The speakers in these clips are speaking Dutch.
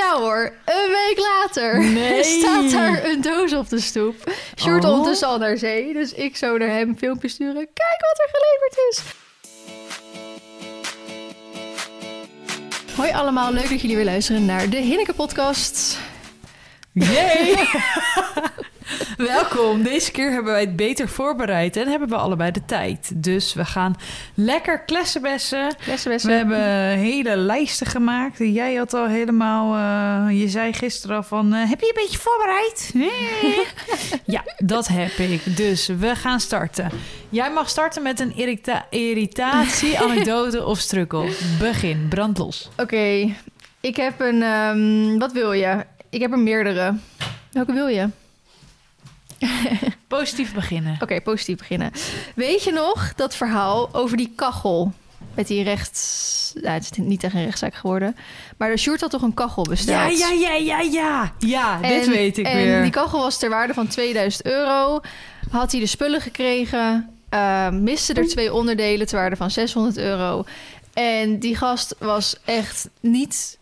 ja hoor, een week later Nee. staat daar een doos op de stoep. Sjoerd Oh. ondertussen al naar zee, dus ik zo naar hem een filmpje sturen. Kijk wat er geleverd is. Hoi allemaal, leuk dat jullie weer luisteren naar de Hinneke podcast. Yay! Welkom. Deze keer hebben wij het beter voorbereid en hebben we allebei de tijd. Dus we gaan lekker klessenbessen. Lessenbessen. We hebben hele lijsten gemaakt. Jij had al helemaal... eh, je zei gisteren al van... eh, heb je een beetje voorbereid? Nee. ja, dat heb ik. Dus we gaan starten. Jij mag starten met een irrita- irritatie, anekdote of strukkel. Begin, brand los. Oké, ik heb een... ehm, wat wil je? Ik heb er meerdere. Welke wil je? Positief beginnen. Oké, positief beginnen. Weet je nog dat verhaal over die kachel? Met die rechts... Nou, het is niet echt een rechtszaak geworden. Maar de Sjoerd had toch een kachel besteld? Ja, ja, ja, ja, ja. Ja, dit En- weet ik en weer. die kachel was ter waarde van 2000 euro. Had hij de spullen gekregen. eh, miste er twee onderdelen ter waarde van 600 euro. En die gast was echt niet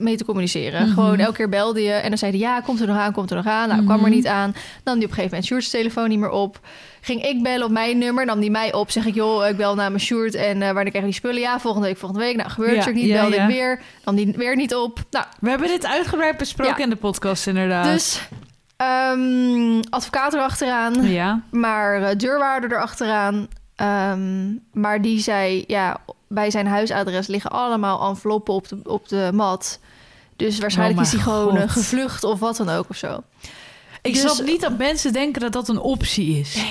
mee te communiceren. Mhm. Gewoon elke keer belde je en dan zei hij... ja, komt er nog aan, komt er nog aan. Nou, kwam er Mhm. niet aan. Dan die op een gegeven moment Sjoerd's telefoon niet meer op. Ging ik bellen op mijn nummer, nam die mij op. Zeg ik, joh, ik bel naar mijn Sjoerd en eh wanneer krijg ik die spullen? Ja, volgende week, volgende week. Nou, gebeurt Ja, het ook niet. ja, Belde ja. ik weer, nam die weer niet op. Nou, We hebben dit uitgebreid besproken in de podcast, inderdaad. dus ehm, advocaat erachteraan. Ja. Maar eh, deurwaarder erachteraan. Ehm maar die zei, ja, bij zijn huisadres liggen allemaal enveloppen op de, op de mat. Dus waarschijnlijk Oh is hij gewoon eh, God. gevlucht of wat dan ook of zo. Ik Dus- snap niet dat mensen denken dat dat een optie is.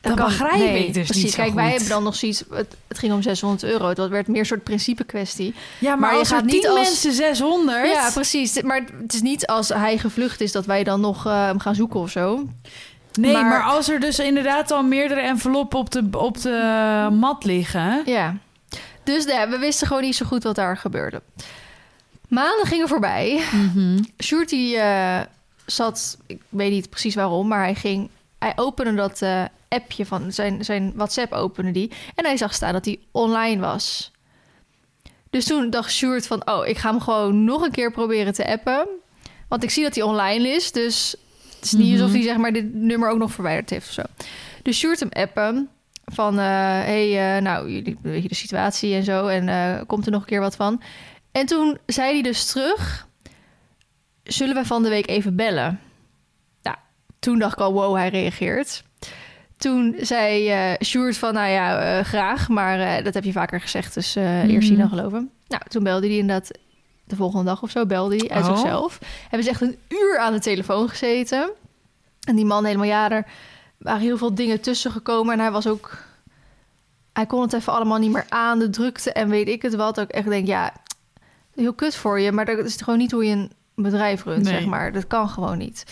Dat kan- begrijp ik dus precies. niet zo Kijk, wij goed. hebben dan nog zoiets... Het, het ging om 600 euro. Dat werd meer een soort principe kwestie. Ja, maar, Maar je gaat niet als- mensen 600... Ja, precies. Maar het is niet als hij gevlucht is... dat wij dan nog eh, hem gaan zoeken of zo. nee, maar... maar- als er dus inderdaad al meerdere enveloppen op de, op de mat liggen... Ja. Dus ja, we wisten gewoon niet zo goed wat daar gebeurde. Maanden gingen voorbij. Mhm. Sjoerd die eh, zat, ik weet niet precies waarom, maar hij ging, hij opende dat eh, appje van zijn, zijn WhatsApp opende die en hij zag staan dat hij online was. Dus toen dacht Sjoerd van, oh, ik ga hem gewoon nog een keer proberen te appen, want ik zie dat hij online is, dus het is niet Mhm. alsof hij zeg maar dit nummer ook nog verwijderd heeft of zo. Dus Sjoerd hem appen van, eh hey, nou, jullie weet je de situatie en zo en komt er nog een keer wat van. En toen zei hij dus terug zullen we van de week even bellen? Nou, toen dacht ik al, wow, hij reageert. Toen zei eh Sjoerd van, nou ja, eh, graag, maar eh, dat heb je vaker gezegd, dus eh, eerst zien dan geloven. Nou, toen belde hij inderdaad de volgende dag of zo, belde hij uit Oh. zichzelf. Hebben ze echt een uur aan de telefoon gezeten. En die man helemaal, ja, er waren heel veel dingen tussen gekomen. En hij was ook, hij kon het even allemaal niet meer aan, de drukte en weet ik het wat. Ik echt denk, ja, heel kut voor je, maar dat is gewoon niet hoe je een bedrijf runt, Nee. zeg maar. Dat kan gewoon niet.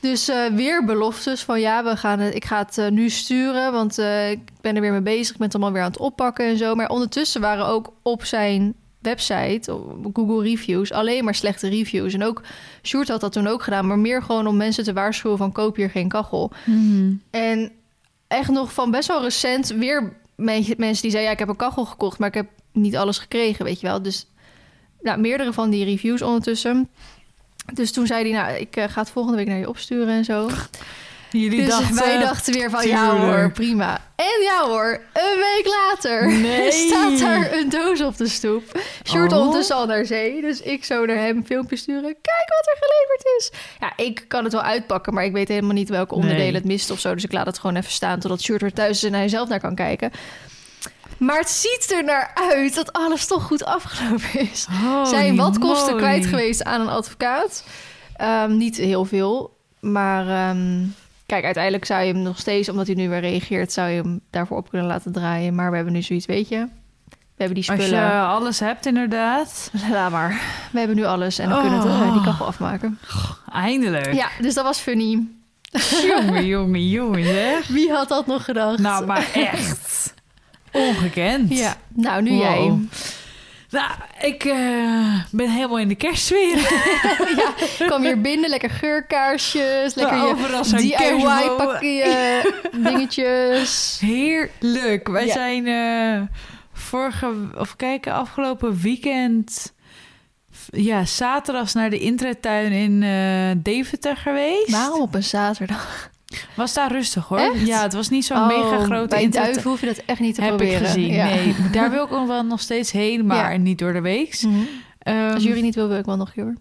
Dus eh, weer beloftes van ja, we gaan het, ik ga het eh, nu sturen, want eh, ik ben er weer mee bezig. Ik ben het allemaal weer aan het oppakken en zo. Maar ondertussen waren ook op zijn website, op Google Reviews, alleen maar slechte reviews. En ook Sjoerd had dat toen ook gedaan, maar meer gewoon om mensen te waarschuwen van koop hier geen kachel. Mhm. En echt nog van best wel recent weer men- mensen die zeiden... ja, ik heb een kachel gekocht, maar ik heb niet alles gekregen, weet je wel. Dus nou, meerdere van die reviews ondertussen. Dus toen zei hij, nou, ik eh, ga het volgende week naar je opsturen en zo. Jullie dus dachten... wij dachten weer van, ja hoor, prima. En ja hoor, een week later Nee. staat daar een doos op de stoep. Sjoerd Oh. ondertussen al naar zee, dus ik zo naar hem een filmpje sturen. Kijk wat er geleverd is. Ja, ik kan het wel uitpakken, maar ik weet helemaal niet welke onderdelen Nee. het mist of zo. Dus ik laat het gewoon even staan totdat Sjoerd er thuis is en hij zelf naar kan kijken. Maar het ziet er naar uit dat alles toch goed afgelopen is. zijn wat kosten kwijt geweest aan een advocaat. Ehm, niet heel veel. Maar ehm, kijk, uiteindelijk zou je hem nog steeds, omdat hij nu weer reageert, zou je hem daarvoor op kunnen laten draaien. Maar we hebben nu zoiets, weet je. We hebben die Als spullen. je alles hebt, inderdaad. Laat maar. We hebben nu alles en dan Oh. kunnen we het, eh, die kachel afmaken. Eindelijk. Ja, dus dat was funny. Jongen, jongen, jongen. Wie had dat nog gedacht? Nou, maar echt. Ongekend. Ja, nou nu Wow. jij. Nou, ik eh, ben helemaal in de kerstsfeer. ja, kwam hier binnen, lekker geurkaarsjes, lekker Ja, je overal zijn DIY kerstbomen. pakje dingetjes. Heerlijk. Wij Ja. zijn eh, vorige, of kijken, afgelopen weekend ja, zaterdags naar de intratuin in eh, Deventer geweest. Waarom op een zaterdag? Was daar rustig hoor. Echt? Ja, het was niet zo'n Oh, mega grote Bij. Duiven hoef je dat echt niet te Heb proberen. ik gezien. Ja. Nee, daar wil ik ook wel nog steeds heen, maar Ja. niet door de week. Mhm. Ehm, Als jullie niet wil, wil ik wel nog een hoor.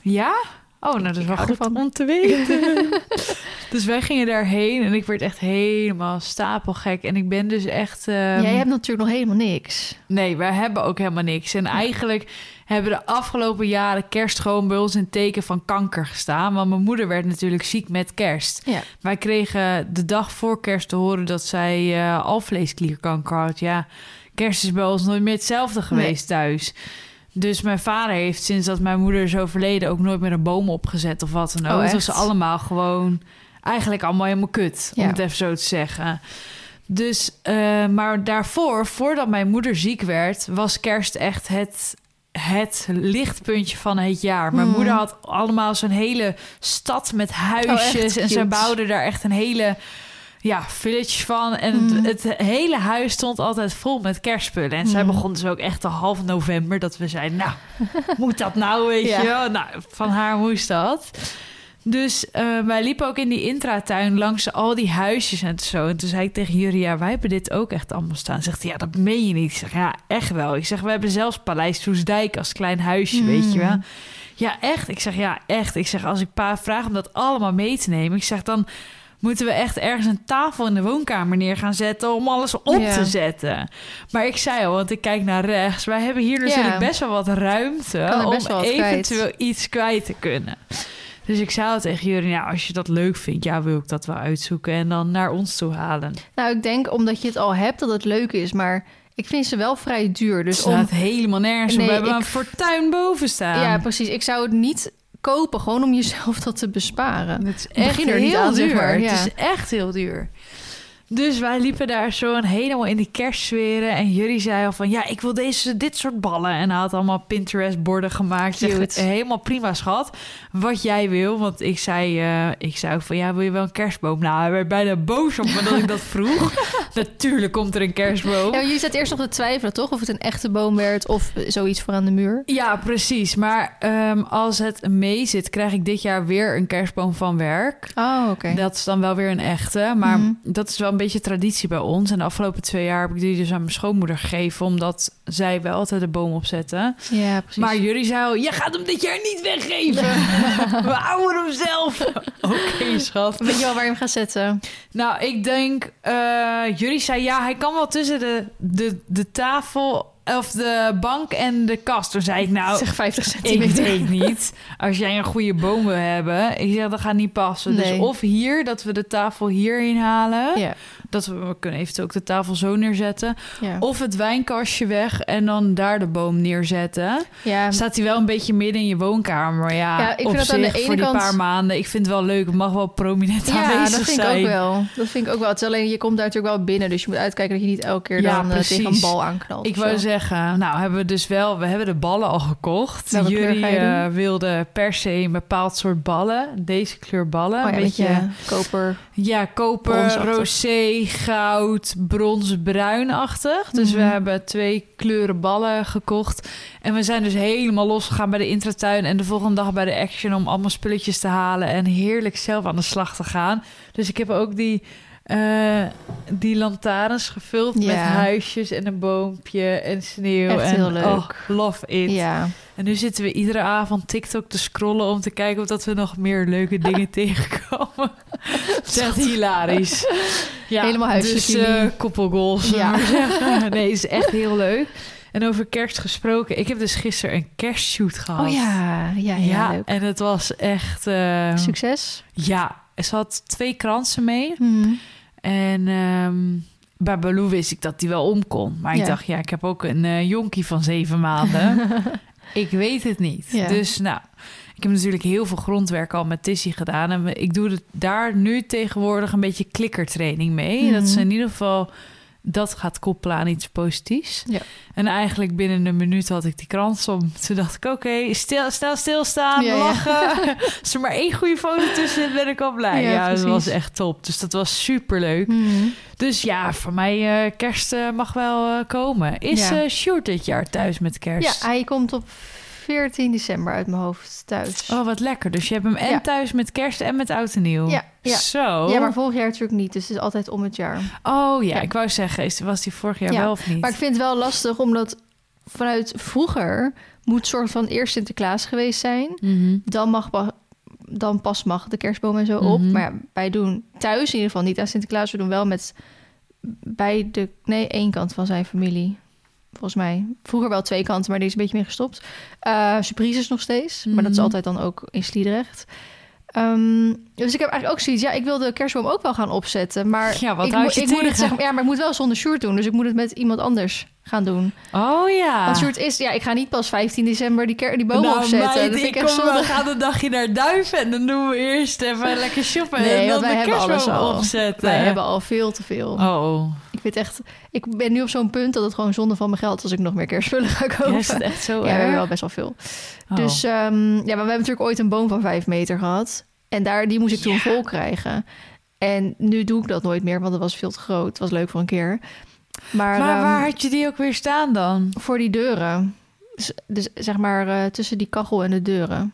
Ja? Oh, nou dat is wel goed ervan. om te weten. dus wij gingen daarheen en ik werd echt helemaal stapelgek. En ik ben dus echt... ehm, Jij hebt natuurlijk nog helemaal niks. Nee, wij hebben ook helemaal niks. En eigenlijk hebben de afgelopen jaren kerst gewoon bij ons in teken van kanker gestaan. Want mijn moeder werd natuurlijk ziek met kerst. Ja. Wij kregen de dag voor kerst te horen dat zij eh alvleesklierkanker had. Ja, kerst is bij ons nooit meer hetzelfde geweest thuis. Dus mijn vader heeft sinds dat mijn moeder is overleden ook nooit meer een boom opgezet of wat dan ook. Oh, het was echt? allemaal gewoon eigenlijk allemaal helemaal kut, om het even zo te zeggen. Dus, eh, maar daarvoor, voordat mijn moeder ziek werd, was kerst echt het, het lichtpuntje van het jaar. Mijn Hmm. moeder had allemaal zo'n hele stad met huisjes Oh, echt en ze bouwde daar echt een hele ja, village van. En Hmm. het, het hele huis stond altijd vol met kerstspullen. En zij Hmm. begon dus ook echt al half november dat we zeiden, nou, moet dat nou, weet Ja. je wel? Nou, van haar moest dat. Dus eh, wij liepen ook in die intratuin langs al die huisjes en zo. En toen zei ik tegen jullie, ja, wij hebben dit ook echt allemaal staan. Zegt hij, ja, dat meen je niet. Ik zeg, ja, echt wel. Ik zeg, we hebben zelfs Paleis Soesdijk als klein huisje, weet je wel. Mm. Ja, echt. Ik zeg, ja, echt. Ik zeg, als ik pa vraag om dat allemaal mee te nemen... ik zeg, dan moeten we echt ergens een tafel in de woonkamer neer gaan zetten... om alles op Ja. te zetten. Maar ik zei al, want ik kijk naar rechts... wij hebben hier natuurlijk Ja. best wel wat ruimte... Om wel wat eventueel kwijt. iets kwijt te kunnen. Dus ik zei al tegen jullie, nou, als je dat leuk vindt... ja, wil ik dat wel uitzoeken en dan naar ons toe halen. Nou, ik denk omdat je het al hebt dat het leuk is. Maar ik vind ze wel vrij duur. Dus het om... helemaal nergens. Nee, We hebben ik- een fortuin boven staan. Ja, precies. Ik zou het niet kopen, gewoon om jezelf dat te besparen. Het is echt heel zeg duur. maar, ja. Het is echt heel duur. Dus wij liepen daar zo een helemaal in die kerstsferen. En jullie zei al van, ja, ik wil deze, dit soort ballen. En hij had allemaal Pinterest-borden gemaakt. Zeg, helemaal prima, schat. Wat jij wil. Want ik zei, eh, ik zei ook van, ja, wil je wel een kerstboom? Nou, hij werd bijna boos op me dat ik dat vroeg. Natuurlijk komt er een kerstboom. Ja, jullie zaten eerst nog te twijfelen, toch? Of het een echte boom werd of zoiets voor aan de muur. Ja, precies. Maar ehm, als het mee zit, krijg ik dit jaar weer een kerstboom van werk. Oh, oké. Dat is dan wel weer een echte. Maar Mhm. dat is wel beetje traditie bij ons. En de afgelopen twee jaar heb ik die dus aan mijn schoonmoeder gegeven. Omdat zij wel altijd de boom opzetten. Ja, precies. Maar jullie al, je gaat hem dit jaar niet weggeven. We houden hem zelf. Oké, schat. Weet je wel waar je hem gaat zetten? Nou, ik denk, eh, jullie zei ja, hij kan wel tussen de, de, de tafel of de bank en de kast. Toen zei ik nou, zeg 50 ik centimeter. weet niet. Als jij een goede boom wil hebben, ik zeg dat gaat niet passen. Nee. Dus of hier, dat we de tafel hierheen halen. Ja, Dat we, we kunnen eventueel ook de tafel zo neerzetten. ja. Of het wijnkastje weg en dan daar de boom neerzetten. ja. Staat hij wel een beetje midden in je woonkamer. Ja, Ja, ik op vind dat aan de zich, ene voor die kant- paar maanden. Ik vind het wel leuk. Het mag wel prominent Ja, aanwezig dat vind ik ook wel. Dat vind ik ook wel. Het is alleen, je komt daar natuurlijk wel binnen, dus je moet uitkijken dat je niet elke keer dan eh, precies. tegen een bal aanknalt. Ik wou zo. zeggen, nou hebben we dus wel, we hebben de ballen al gekocht. Jullie doen? wilden per se een bepaald soort ballen. Deze kleur ballen. Oh ja, een beetje, je koper. ja, koper, rosé, goud, brons-bruinachtig. Dus we Mhm. hebben twee kleuren ballen gekocht. En we zijn dus helemaal losgegaan bij de intratuin. En de volgende dag bij de Action om allemaal spulletjes te halen. En heerlijk zelf aan de slag te gaan. Dus ik heb ook die, eh, die lantaarns gevuld met huisjes en een boompje en sneeuw. Echt en, heel leuk. oh, love it. Ja. En nu zitten we iedere avond TikTok te scrollen om te kijken of dat we nog meer leuke dingen tegenkomen. Het is echt hilarisch. Ja, Helemaal huisjes, Dus eh, jullie. koppelgoals. Ja. Nee, is echt heel leuk. En over kerst gesproken. Ik heb dus gisteren een kerstshoot gehad. Oh ja, ja, ja, leuk. en het was echt... eh, Succes. ja, ze had twee kransen mee. Mhm. En ehm, bij Baloo wist ik dat die wel om kon. Maar ik dacht, ja, ik heb ook een eh, jonkie van zeven maanden. ik weet het niet. Ja. Dus nou, ik heb natuurlijk heel veel grondwerk al met Tissy gedaan. En ik doe daar nu tegenwoordig een beetje klikkertraining mee. Mhm. Dat is in ieder geval... Dat gaat koppelen aan iets positiefs. Ja. En eigenlijk binnen een minuut had ik die krans om. Toen dacht ik, oké, stil, snel stilstaan, Ja, ja. lachen. Als er maar één goede foto tussen zit, ben ik al blij. Ja, Ja, dat was echt top. Dus dat was super leuk. Mhm. Dus ja, voor mij eh, kerst eh, mag wel eh, komen. Is Ja. Sjoerd dit jaar thuis met kerst? Ja, hij komt op 14 december uit mijn hoofd thuis. Oh, wat lekker. Dus je hebt hem en Ja. thuis met kerst en met oud en nieuw. Ja, ja. Zo. Ja, maar vorig jaar natuurlijk niet. Dus het is altijd om het jaar. Oh ja, Ja. ik wou zeggen, is- was die vorig jaar Ja, wel of niet? Maar ik vind het wel lastig, omdat vanuit vroeger moet soort van eerst Sinterklaas geweest zijn. Mhm. Dan, mag, dan pas mag de kerstboom en zo op. Mhm. Maar wij doen thuis in ieder geval niet aan Sinterklaas. We doen wel met bij de... Nee, één kant van zijn familie. Volgens mij. Vroeger wel twee kanten, maar die is een beetje meer gestopt. Eh surprises nog steeds. Maar dat is Mhm. altijd dan ook in Sliedrecht. Ehm, dus ik heb eigenlijk ook zoiets... Ja, ik wil de kerstboom ook wel gaan opzetten. Maar Ja, wat ik, moet- je ik moet het zeg, Ja, maar ik moet wel zonder Sjoerd doen. Dus ik moet het met iemand anders gaan doen. Oh ja. Want Sjoerd is... Ja, ik ga niet pas 15 december die, die boom nou, opzetten. meid, dat ik ik kom, zonde. we gaan een dagje naar Duiven en dan doen we eerst even lekker shoppen Nee, en dan want wij de hebben alles kerstboom al. opzetten. Wij hebben al veel te veel. Oh, Ik vind echt... Ik ben nu op zo'n punt dat het gewoon zonde van mijn geld... is als ik nog meer kerstspullen ga kopen. ja, is het echt zo Ja, we erg? hebben wel best wel veel. Oh. Dus ehm, ja, maar we hebben natuurlijk ooit een boom van vijf meter gehad. En daar, die moest ik toen Ja. vol krijgen. En nu doe ik dat nooit meer, want dat was veel te groot. Het was leuk voor een keer. Maar, maar ehm, waar had je die ook weer staan dan? voor die deuren. Dus, dus zeg maar eh, tussen die kachel en de deuren.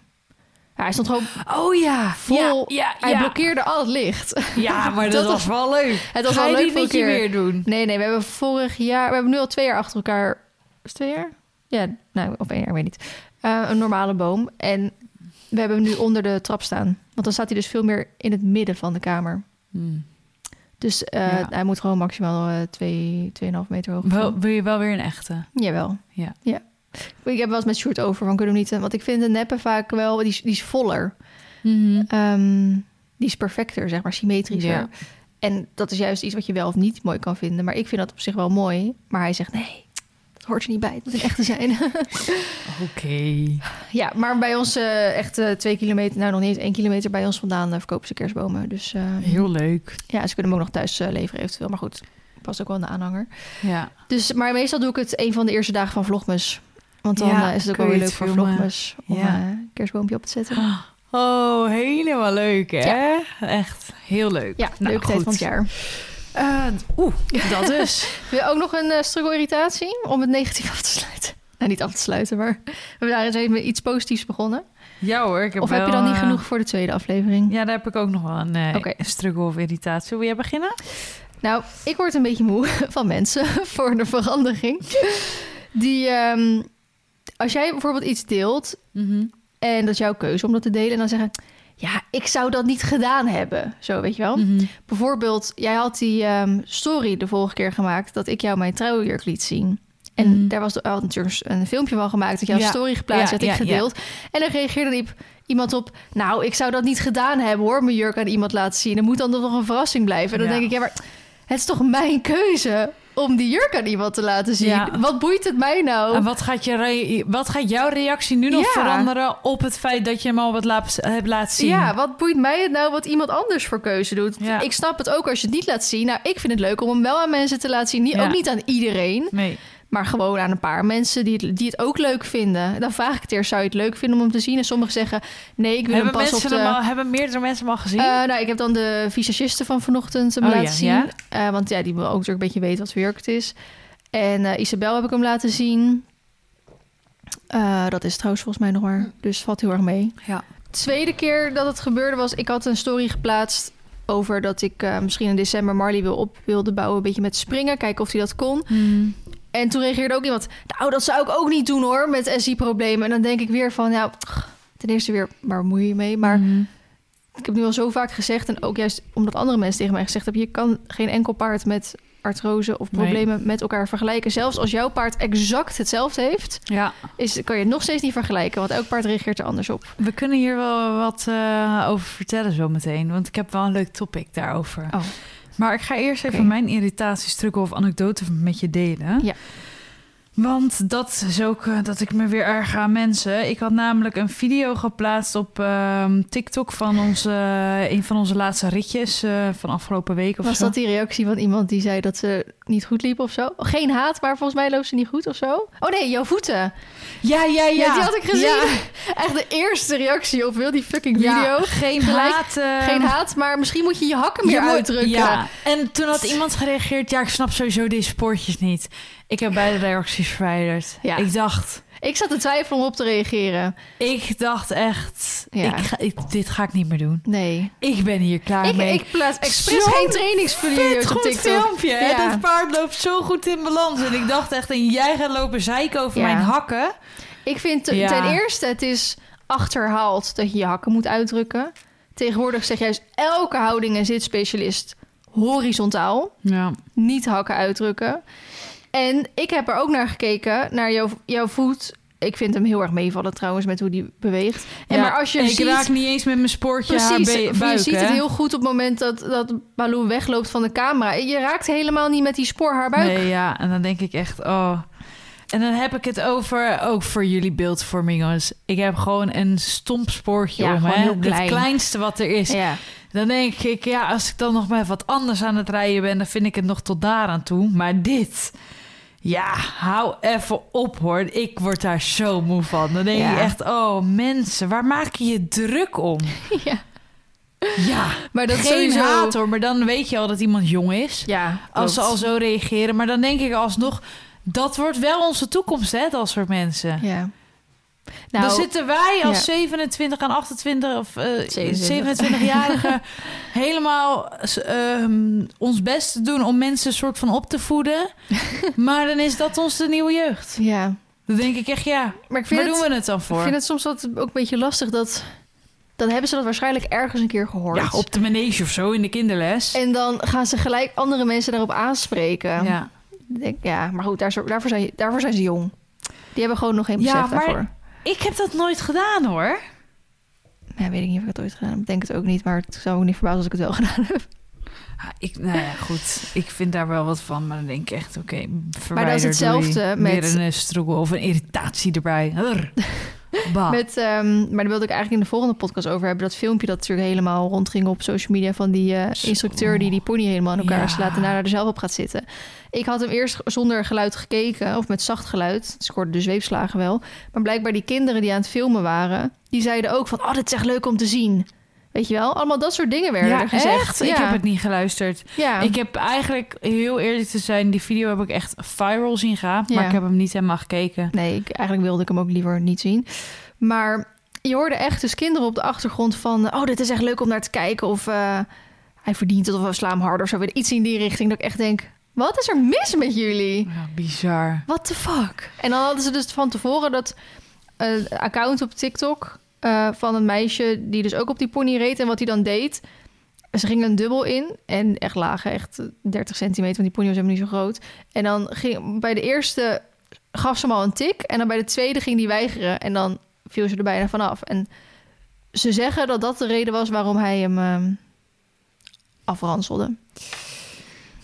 Hij stond gewoon Oh ja, vol. Ja, ja, Hij ja. blokkeerde al het licht. Ja, maar dat, Dat was wel leuk. Het was Ga wel leuk voor keer. weer doen? Nee, nee, we hebben vorig jaar... We hebben nu al twee jaar achter elkaar... Is het twee jaar? Ja, nou, of één jaar, ik weet niet. Eh, een normale boom. En we hebben hem nu onder de trap staan. Want dan staat hij dus veel meer in het midden van de kamer. Hmm. Dus eh, Ja. hij moet gewoon maximaal eh, twee, tweeënhalf meter hoog Wel, wil je wel weer een echte? Jawel. Ja. ja. Ik heb wel eens met short over van kunnen we niet... eh, Want ik vind de neppen vaak wel... Die, is- die is voller. Ehm, die is perfecter, zeg maar, symmetrischer. Ja. En dat is juist iets wat je wel of niet mooi kan vinden. Maar ik vind dat op zich wel mooi. Maar hij zegt, nee, dat hoort er niet bij. Het moet een echte zijn. Oké. ja, maar bij ons eh, echt eh, twee kilometer... Nou, nog niet eens één kilometer bij ons vandaan eh, verkopen ze kerstbomen. Dus eh, Heel leuk. ja, ze kunnen hem ook nog thuis leveren eventueel. Maar goed, past ook wel in de aanhanger. Ja. Dus, maar meestal doe ik het een van de eerste dagen van Vlogmas. Want dan Ja, eh, is het ook wel weer leuk voor. Vlogmas. Om Ja. eh, een kerstboompje op te zetten. Oh, helemaal leuk, hè? Echt heel leuk. Ja, Nou, leuke tijd van het jaar. Eh, Oeh, dat dus. Wil je ook nog een uh, struggle-irritatie om het negatief af te sluiten? Nou, niet af te sluiten, maar we hebben daar eens even met iets positiefs begonnen. Ja hoor, ik heb of heb je dan niet genoeg voor de tweede aflevering? Ja, daar heb ik ook nog wel een Oké. struggle of irritatie. Wil jij beginnen? Nou, ik word een beetje moe van mensen voor de verandering. Die, ehm, als jij bijvoorbeeld iets deelt en dat is jouw keuze om dat te delen, en dan zeggen, ja, ik zou dat niet gedaan hebben. Zo, weet je wel? Mhm. Bijvoorbeeld, jij had die ehm, story de vorige keer gemaakt dat ik jou mijn trouwjurk liet zien. En Mhm. daar was de, had natuurlijk een filmpje van gemaakt dat jouw Ja. story geplaatst Ja, had, ik ja, gedeeld. En dan reageerde iemand op, nou, ik zou dat niet gedaan hebben hoor, mijn jurk aan iemand laten zien. Er moet dan nog een verrassing blijven. En dan Ja. denk ik, ja, maar het is toch mijn keuze om die jurk aan iemand te laten zien. Ja. Wat boeit het mij nou? En wat gaat, je re- wat gaat jouw reactie nu nog Ja. veranderen op het feit dat je hem al wat laat, hebt laten zien? Ja, wat boeit mij het nou wat iemand anders voor keuze doet? Ja. Ik snap het ook als je het niet laat zien. Nou, ik vind het leuk om hem wel aan mensen te laten zien. Niet. Ook niet aan iedereen, Nee. Maar gewoon aan een paar mensen die het, die het ook leuk vinden. Dan vraag ik het eerst, zou je het leuk vinden om hem te zien? En sommigen zeggen, nee, ik wil Hebben, hem pas mensen op de... hem al, hebben meerdere mensen hem al gezien? Eh, nou, ik heb dan de visagiste van vanochtend hem Oh, laten ja, zien. ja? Eh, want ja, die wil ook natuurlijk een beetje weten wat het is. En eh, Isabel heb ik hem laten zien. Eh, dat is trouwens volgens mij nog maar. Dus valt heel erg mee. ja. Tweede keer dat het gebeurde was... Ik had een story geplaatst over dat ik eh, misschien in december Marley wil op wilde bouwen. Een beetje met springen. Kijken of hij dat kon. En toen reageerde ook iemand... Nou, dat zou ik ook niet doen hoor, met SI-problemen. En dan denk ik weer van... Ja, ten eerste weer, waar bemoei je mee? Maar Mhm. ik heb nu al zo vaak gezegd... en ook juist omdat andere mensen tegen mij gezegd hebben... je kan geen enkel paard met artrose of Nee. problemen met elkaar vergelijken. Zelfs als jouw paard exact hetzelfde heeft... ja. Is, kan je het nog steeds niet vergelijken... want elk paard reageert er anders op. We kunnen hier wel wat eh, over vertellen zometeen. Want ik heb wel een leuk topic daarover. Oh. Maar ik ga eerst even mijn irritatie, struggle of anekdote met je delen. Ja. Want dat is ook eh, dat ik me weer erg aan mensen. Ik had namelijk een video geplaatst op ehm, TikTok van onze, een van onze laatste ritjes eh, van afgelopen week of Was zo. dat die reactie van iemand die zei dat ze niet goed liep of zo? Geen haat, maar volgens mij loopt ze niet goed of zo. Oh nee, jouw voeten. Ja, ja, ja. Ja, die had ik gezien. Ja, Echt de eerste reactie op heel die fucking video. Ja, geen Gelijk, haat. eh, Geen haat, maar misschien moet je je hakken meer Je moet- uitdrukken. Ja, en toen had iemand gereageerd... ja, ik snap sowieso deze spoortjes niet. Ik heb beide reacties verwijderd. Ja. Ik dacht... Ik zat te twijfelen om op te reageren. Ik dacht echt, Ja. ik ga, ik- dit ga ik niet meer doen. Nee. Ik ben hier klaar Ik, mee. ik plaats expres geen trainingsvideo's op goed TikTok. filmpje. hè? Ja. Dat paard loopt zo goed in balans. En ik dacht echt, en jij gaat lopen zeiken over Ja. mijn hakken. Ik vind te- ten eerste, het is achterhaald dat je je hakken moet uitdrukken. Tegenwoordig zegt juist elke houding en zitspecialist horizontaal. Ja. Niet hakken uitdrukken. En ik heb er ook naar gekeken, naar jouw, jouw voet. Ik vind hem heel erg meevallen trouwens met hoe die beweegt. En maar als je ik ziet, raak niet eens met mijn spoortje precies, buik, je ziet het hè? heel goed op het moment dat, dat Baloo wegloopt van de camera. Je raakt helemaal niet met die spoor haar buik. Nee, ja. En dan denk ik echt, oh... En dan heb ik het over, ook voor jullie beeldvorming, jongens. Ik heb gewoon een stompspoortje Ja, om, hè. klein. Het kleinste wat er is. Ja. Dan denk ik, ja, als ik dan nog maar wat anders aan het rijden ben... dan vind ik het nog tot daar aan toe. Maar dit... Ja, hou even op hoor. Ik word daar zo moe van. Dan denk Ja. je echt, oh mensen, waar maak je je druk om? ja. Ja, Maar dat geen sowieso... haat hoor. Maar dan weet je al dat iemand jong is. Ja, Als ze al zo reageren. Maar dan denk ik alsnog, dat wordt wel onze toekomst, hè, dat soort mensen. Ja. Nou, dan zitten wij als ja. 27 en 28 of eh 27. 27-jarigen helemaal ehm, ons best te doen om mensen soort van op te voeden. maar dan is dat ons de nieuwe jeugd. ja. Dan denk ik echt, ja, Maar ik vind, waar het, doen we het dan ik voor? vind het soms wat, ook een beetje lastig dat... Dan hebben ze dat waarschijnlijk ergens een keer gehoord. Ja, op de manege of zo in de kinderles. En dan gaan ze gelijk andere mensen daarop aanspreken. ja. Ik Denk, ja, maar goed, daar, daarvoor, zijn, daarvoor zijn ze jong. Die hebben gewoon nog geen Ja, besef maar- daarvoor. Ik heb dat nooit gedaan hoor. Ja, weet ik niet of ik het ooit gedaan heb. Ik denk het ook niet, maar het zou me niet verbazen als ik het wel gedaan heb. Ah, Ik, nou ja, goed. Ik vind daar wel wat van, maar dan denk ik echt, oké, Maar dat is hetzelfde met- Weer een eh, struggle of een irritatie erbij. Met, ehm, maar daar wilde ik eigenlijk in de volgende podcast over hebben. Dat filmpje dat natuurlijk helemaal rondging op social media... van die eh, instructeur die die pony helemaal in elkaar Ja. slaat... en daarna er zelf op gaat zitten. Ik had hem eerst zonder geluid gekeken, of met zacht geluid. Dus ik hoorde de zweepslagen wel. Maar blijkbaar die kinderen die aan het filmen waren... die zeiden ook van, oh, dit is echt leuk om te zien. Weet je wel? Allemaal dat soort dingen werden ja, er gezegd. echt? Ik heb het niet geluisterd. Ja. Ik heb eigenlijk, heel eerlijk te zijn, die video heb ik echt viral zien gaan. Ja. Maar ik heb hem niet helemaal gekeken. Nee, ik, eigenlijk wilde ik hem ook liever niet zien. Maar je hoorde echt dus kinderen op de achtergrond van... oh, dit is echt leuk om naar te kijken. Of eh, hij verdient het, of we slaan hem harder. Of zo, iets in die richting. Dat ik echt denk, wat is er mis met jullie? Ja, bizar. What the fuck? En dan hadden ze dus van tevoren dat eh, account op TikTok... eh, van een meisje die dus ook op die pony reed. En wat hij dan deed... Ze gingen een dubbel in en echt lagen, echt 30 centimeter, want die pony was helemaal niet zo groot. En dan ging bij de eerste gaf ze hem al een tik en dan bij de tweede ging die weigeren en dan viel ze er bijna vanaf. En ze zeggen dat dat de reden was waarom hij hem ehm afranselde.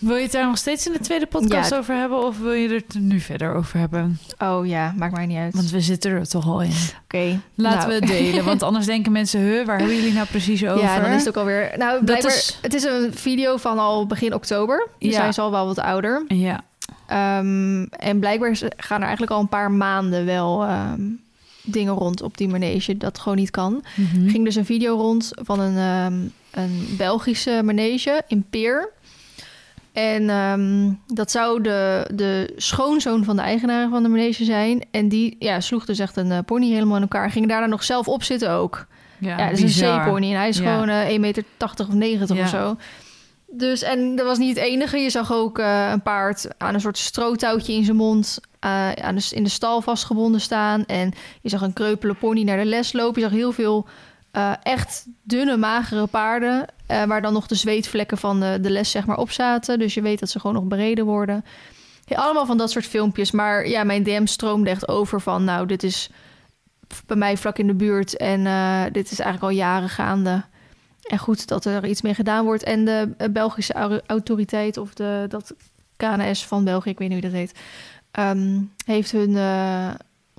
Wil je het daar nog steeds in de tweede podcast Ja. over hebben? Of wil je het er nu verder over hebben? Oh ja, maakt mij niet uit. Want we zitten er toch al in. Oké, Laten nou. we het delen. Want anders denken mensen, huh, waar hebben jullie nou precies over? Ja, dan is het ook alweer. Nou, Dat is- het is een video van al begin oktober. Dus Ja. hij is al wel wat ouder. Ja. Ehm, en blijkbaar gaan er eigenlijk al een paar maanden wel ehm, dingen rond op die manege dat gewoon niet kan. Mhm. Ging dus een video rond van een, ehm, een Belgische manege in Peer. En ehm, dat zou de, de schoonzoon van de eigenaar van de manege zijn. En die ja, sloeg dus echt een eh, pony helemaal in elkaar. Ging daarna nog zelf op zitten ook. Ja, Ja, dat is een zeepony. En hij is Ja. gewoon eh 1,80 meter of 90 Ja. of zo. Dus, en dat was niet het enige. Je zag ook eh, een paard aan een soort strootouwtje in zijn mond... eh, aan de, in de stal vastgebonden staan. En je zag een kreupele pony naar de les lopen. Je zag heel veel eh, echt dunne, magere paarden... eh, waar dan nog de zweetvlekken van de, de les zeg maar, op zaten. Dus je weet dat ze gewoon nog bereden worden. Allemaal van dat soort filmpjes. Maar ja, mijn DM stroomde echt over van... nou, dit is bij mij vlak in de buurt. En eh, dit is eigenlijk al jaren gaande. En goed dat er iets mee gedaan wordt. En de Belgische au- autoriteit of de, dat KNS van België, ik weet niet hoe dat heet... ehm, heeft hun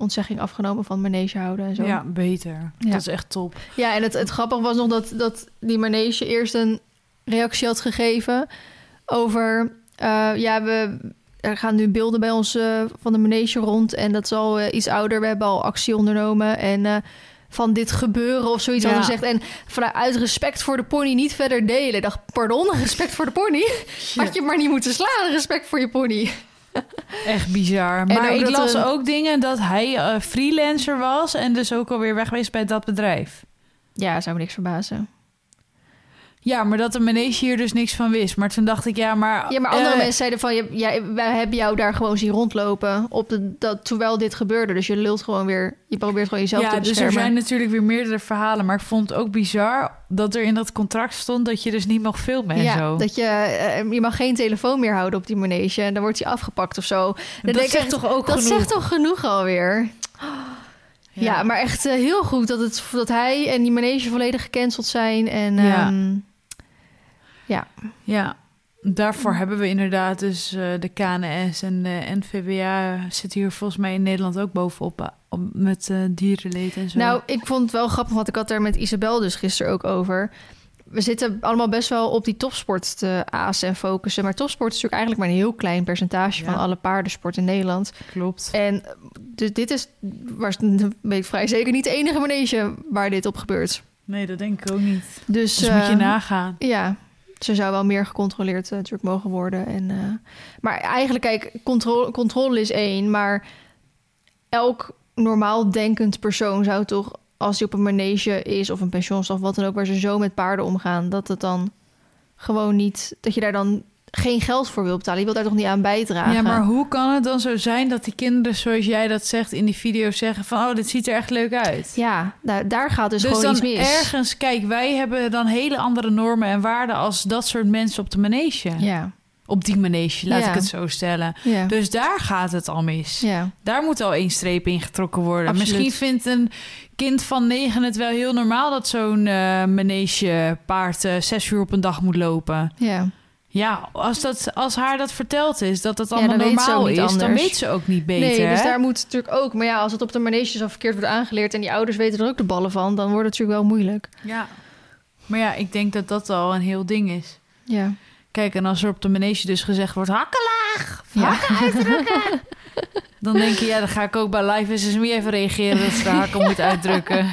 ontzegging afgenomen van manege houden en zo. Ja, beter. Ja. Dat is echt top. Ja, en het, het grappige was nog dat, dat die manege eerst een reactie had gegeven over... eh, ja, we er gaan nu beelden bij ons eh, van de manege rond en dat is al eh, iets ouder. We hebben al actie ondernomen en van dit gebeuren of zoiets Ja. gezegd. En vanuit respect voor de pony niet verder delen. Ik dacht, pardon, respect voor de pony? Had je maar niet moeten slaan, respect voor je pony. Echt bizar. Maar ik las er- ook dingen dat hij eh, freelancer was en dus ook alweer weg geweest bij dat bedrijf. Ja, zou me niks verbazen. Ja, maar dat de manege hier dus niks van wist. Maar toen dacht ik, ja, maar... Ja, maar andere eh, mensen zeiden van... Je, ja, wij hebben jou daar gewoon zien rondlopen... Op de, dat, terwijl dit gebeurde. Dus je lult gewoon weer... Je probeert gewoon jezelf Ja, te dus er beschermen. zijn natuurlijk weer meerdere verhalen. Maar ik vond het ook bizar dat er in dat contract stond... dat je dus niet mag filmen en ja, zo. dat je... eh, je mag geen telefoon meer houden op die manege. En dan wordt hij afgepakt of zo. Dat ik zegt toch ook Dat genoeg? zegt toch genoeg alweer? Ja, maar echt eh, heel goed dat, het, dat hij en die manege volledig gecanceld zijn. En Ja. ehm, Ja, daarvoor hebben we inderdaad dus eh, de KNS en de NVWA... zitten hier volgens mij in Nederland ook bovenop... eh, met eh, dierenleed en zo. Nou, ik vond het wel grappig, want ik had daar met Isabel dus gisteren ook over. We zitten allemaal best wel op die topsport te azen en focussen. Maar topsport is natuurlijk eigenlijk maar een heel klein percentage Ja. van alle paardensport in Nederland. klopt. En dus dit is, waar, ik vrij zeker, niet de enige manege waar dit op gebeurt. Nee, dat denk ik ook niet. Dus, Dus moet je eh, nagaan. Ja, ze zou wel meer gecontroleerd eh, natuurlijk mogen worden. En, eh, maar eigenlijk, kijk, controle, controle is één. Maar elk normaal denkend persoon zou toch, als hij op een manege is of een pensioenstaf, wat dan ook, waar ze zo met paarden omgaan, dat het dan gewoon niet, dat je daar dan geen geld voor wil betalen. Je wilt daar toch niet aan bijdragen? Ja, maar hoe kan het dan zo zijn dat die kinderen, zoals jij dat zegt in die video, zeggen van... oh, dit ziet er echt leuk uit. Ja, daar, daar gaat dus, Dus, gewoon dan iets mis. ergens, kijk, wij hebben dan hele andere normen en waarden... als dat soort mensen op de manege. Ja, Op die manege, laat Ja. ik het zo stellen. ja, Dus daar gaat het al mis. ja. Daar moet al één streep in getrokken worden. Absoluut. Misschien vindt een kind van negen het wel heel normaal... dat zo'n eh manege paard eh, zes uur op een dag moet lopen. ja. Ja, als, dat, als haar dat verteld is, dat Ja, allemaal ze normaal is... dan weet ze ook niet beter. Nee, dus daar moet natuurlijk ook. Maar ja, als het op de manege zo verkeerd wordt aangeleerd en die ouders weten er ook de ballen van, dan wordt het natuurlijk wel moeilijk. Ja. Maar ja, ik denk dat dat al een heel ding is. Ja. Kijk, en als er op de manege dus gezegd wordt... hakken laag, Ja. hakken uitdrukken. dan denk je, ja, dan ga ik ook bij Live SSME even reageren... dat ze de hakken moet uitdrukken.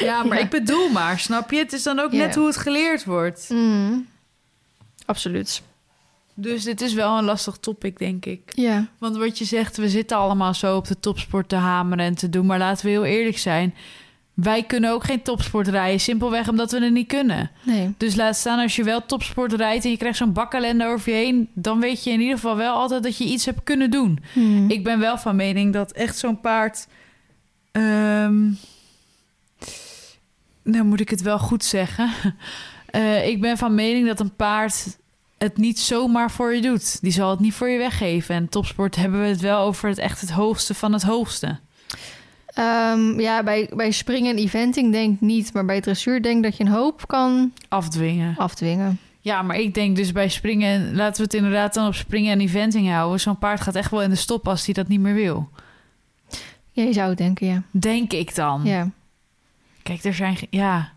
Ja, maar Ja. ik bedoel maar, snap je? Het is dan ook Ja. net hoe het geleerd wordt. Mm. Absoluut. Dus dit is wel een lastig topic, denk ik. Ja. Want wat je zegt, we zitten allemaal zo op de topsport te hameren en te doen. Maar laten we heel eerlijk zijn. Wij kunnen ook geen topsport rijden. Simpelweg omdat we het niet kunnen. Nee. Dus laat staan als je wel topsport rijdt en je krijgt zo'n bakkalende over je heen. Dan weet je in ieder geval wel altijd dat je iets hebt kunnen doen. Mm. Ik ben wel van mening dat echt zo'n paard. ehm, nou moet ik het wel goed zeggen. Eh, ik ben van mening dat een paard het niet zomaar voor je doet. Die zal het niet voor je weggeven. En topsport hebben we het wel over het echt het hoogste van het hoogste. Ehm, ja, bij, bij springen en eventing denk ik niet, maar bij dressuur denk ik dat je een hoop kan Afdwingen. afdwingen. Ja, maar ik denk dus bij springen, laten we het inderdaad dan op springen en eventing houden. Zo'n paard gaat echt wel in de stop als hij dat niet meer wil. Ja, je zou het denken, ja. Denk ik dan. Ja. Kijk, er zijn. Ja.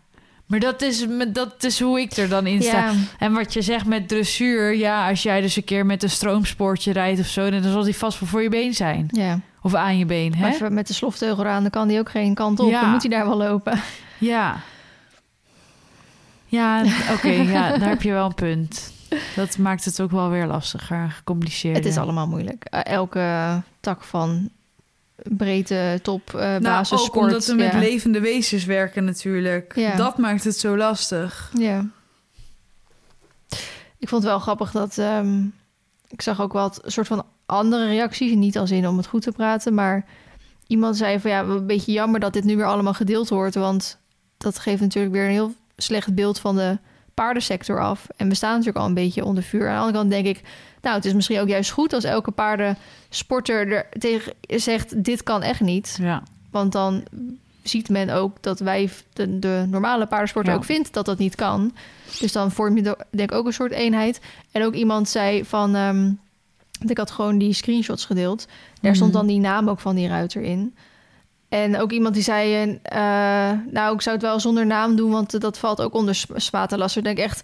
Maar dat is, dat is hoe ik er dan in sta. Ja. En wat je zegt met dressuur, ja, als jij dus een keer met een stroomspoortje rijdt of zo, dan zal die vast wel voor je been zijn. ja. Of aan je been, Maar hè? even met de slofteugel aan, dan kan die ook geen kant op. Ja. Dan moet hij daar wel lopen. Ja. Ja, oké, ja, daar heb je wel een punt. Dat maakt het ook wel weer lastiger en gecompliceerder. Het is allemaal moeilijk. Eh, elke tak van breedte, top, eh Nou, basis, ook sport. omdat we met levende wezens werken natuurlijk. Ja. Dat maakt het zo lastig. Ja. Ik vond het wel grappig dat... ehm, ik zag ook wat soort van andere reacties. Niet als in om het goed te praten, maar... Iemand zei van ja, een beetje jammer dat dit nu weer allemaal gedeeld wordt. Want dat geeft natuurlijk weer een heel slecht beeld van de paardensector af. En we staan natuurlijk al een beetje onder vuur. Aan de andere kant denk ik, nou, het is misschien ook juist goed als elke paardensporter er tegen zegt: dit kan echt niet. Ja. Want dan ziet men ook dat wij, de, de normale paardensporter, Ja. ook vindt dat dat niet kan. Dus dan vorm je de- denk ik ook een soort eenheid. En ook iemand zei van, want ik had gewoon die screenshots gedeeld. Daar stond Mhm. dan die naam ook van die ruiter in. En ook iemand die zei, eh, nou, ik zou het wel zonder naam doen, want dat valt ook onder. Ik denk echt,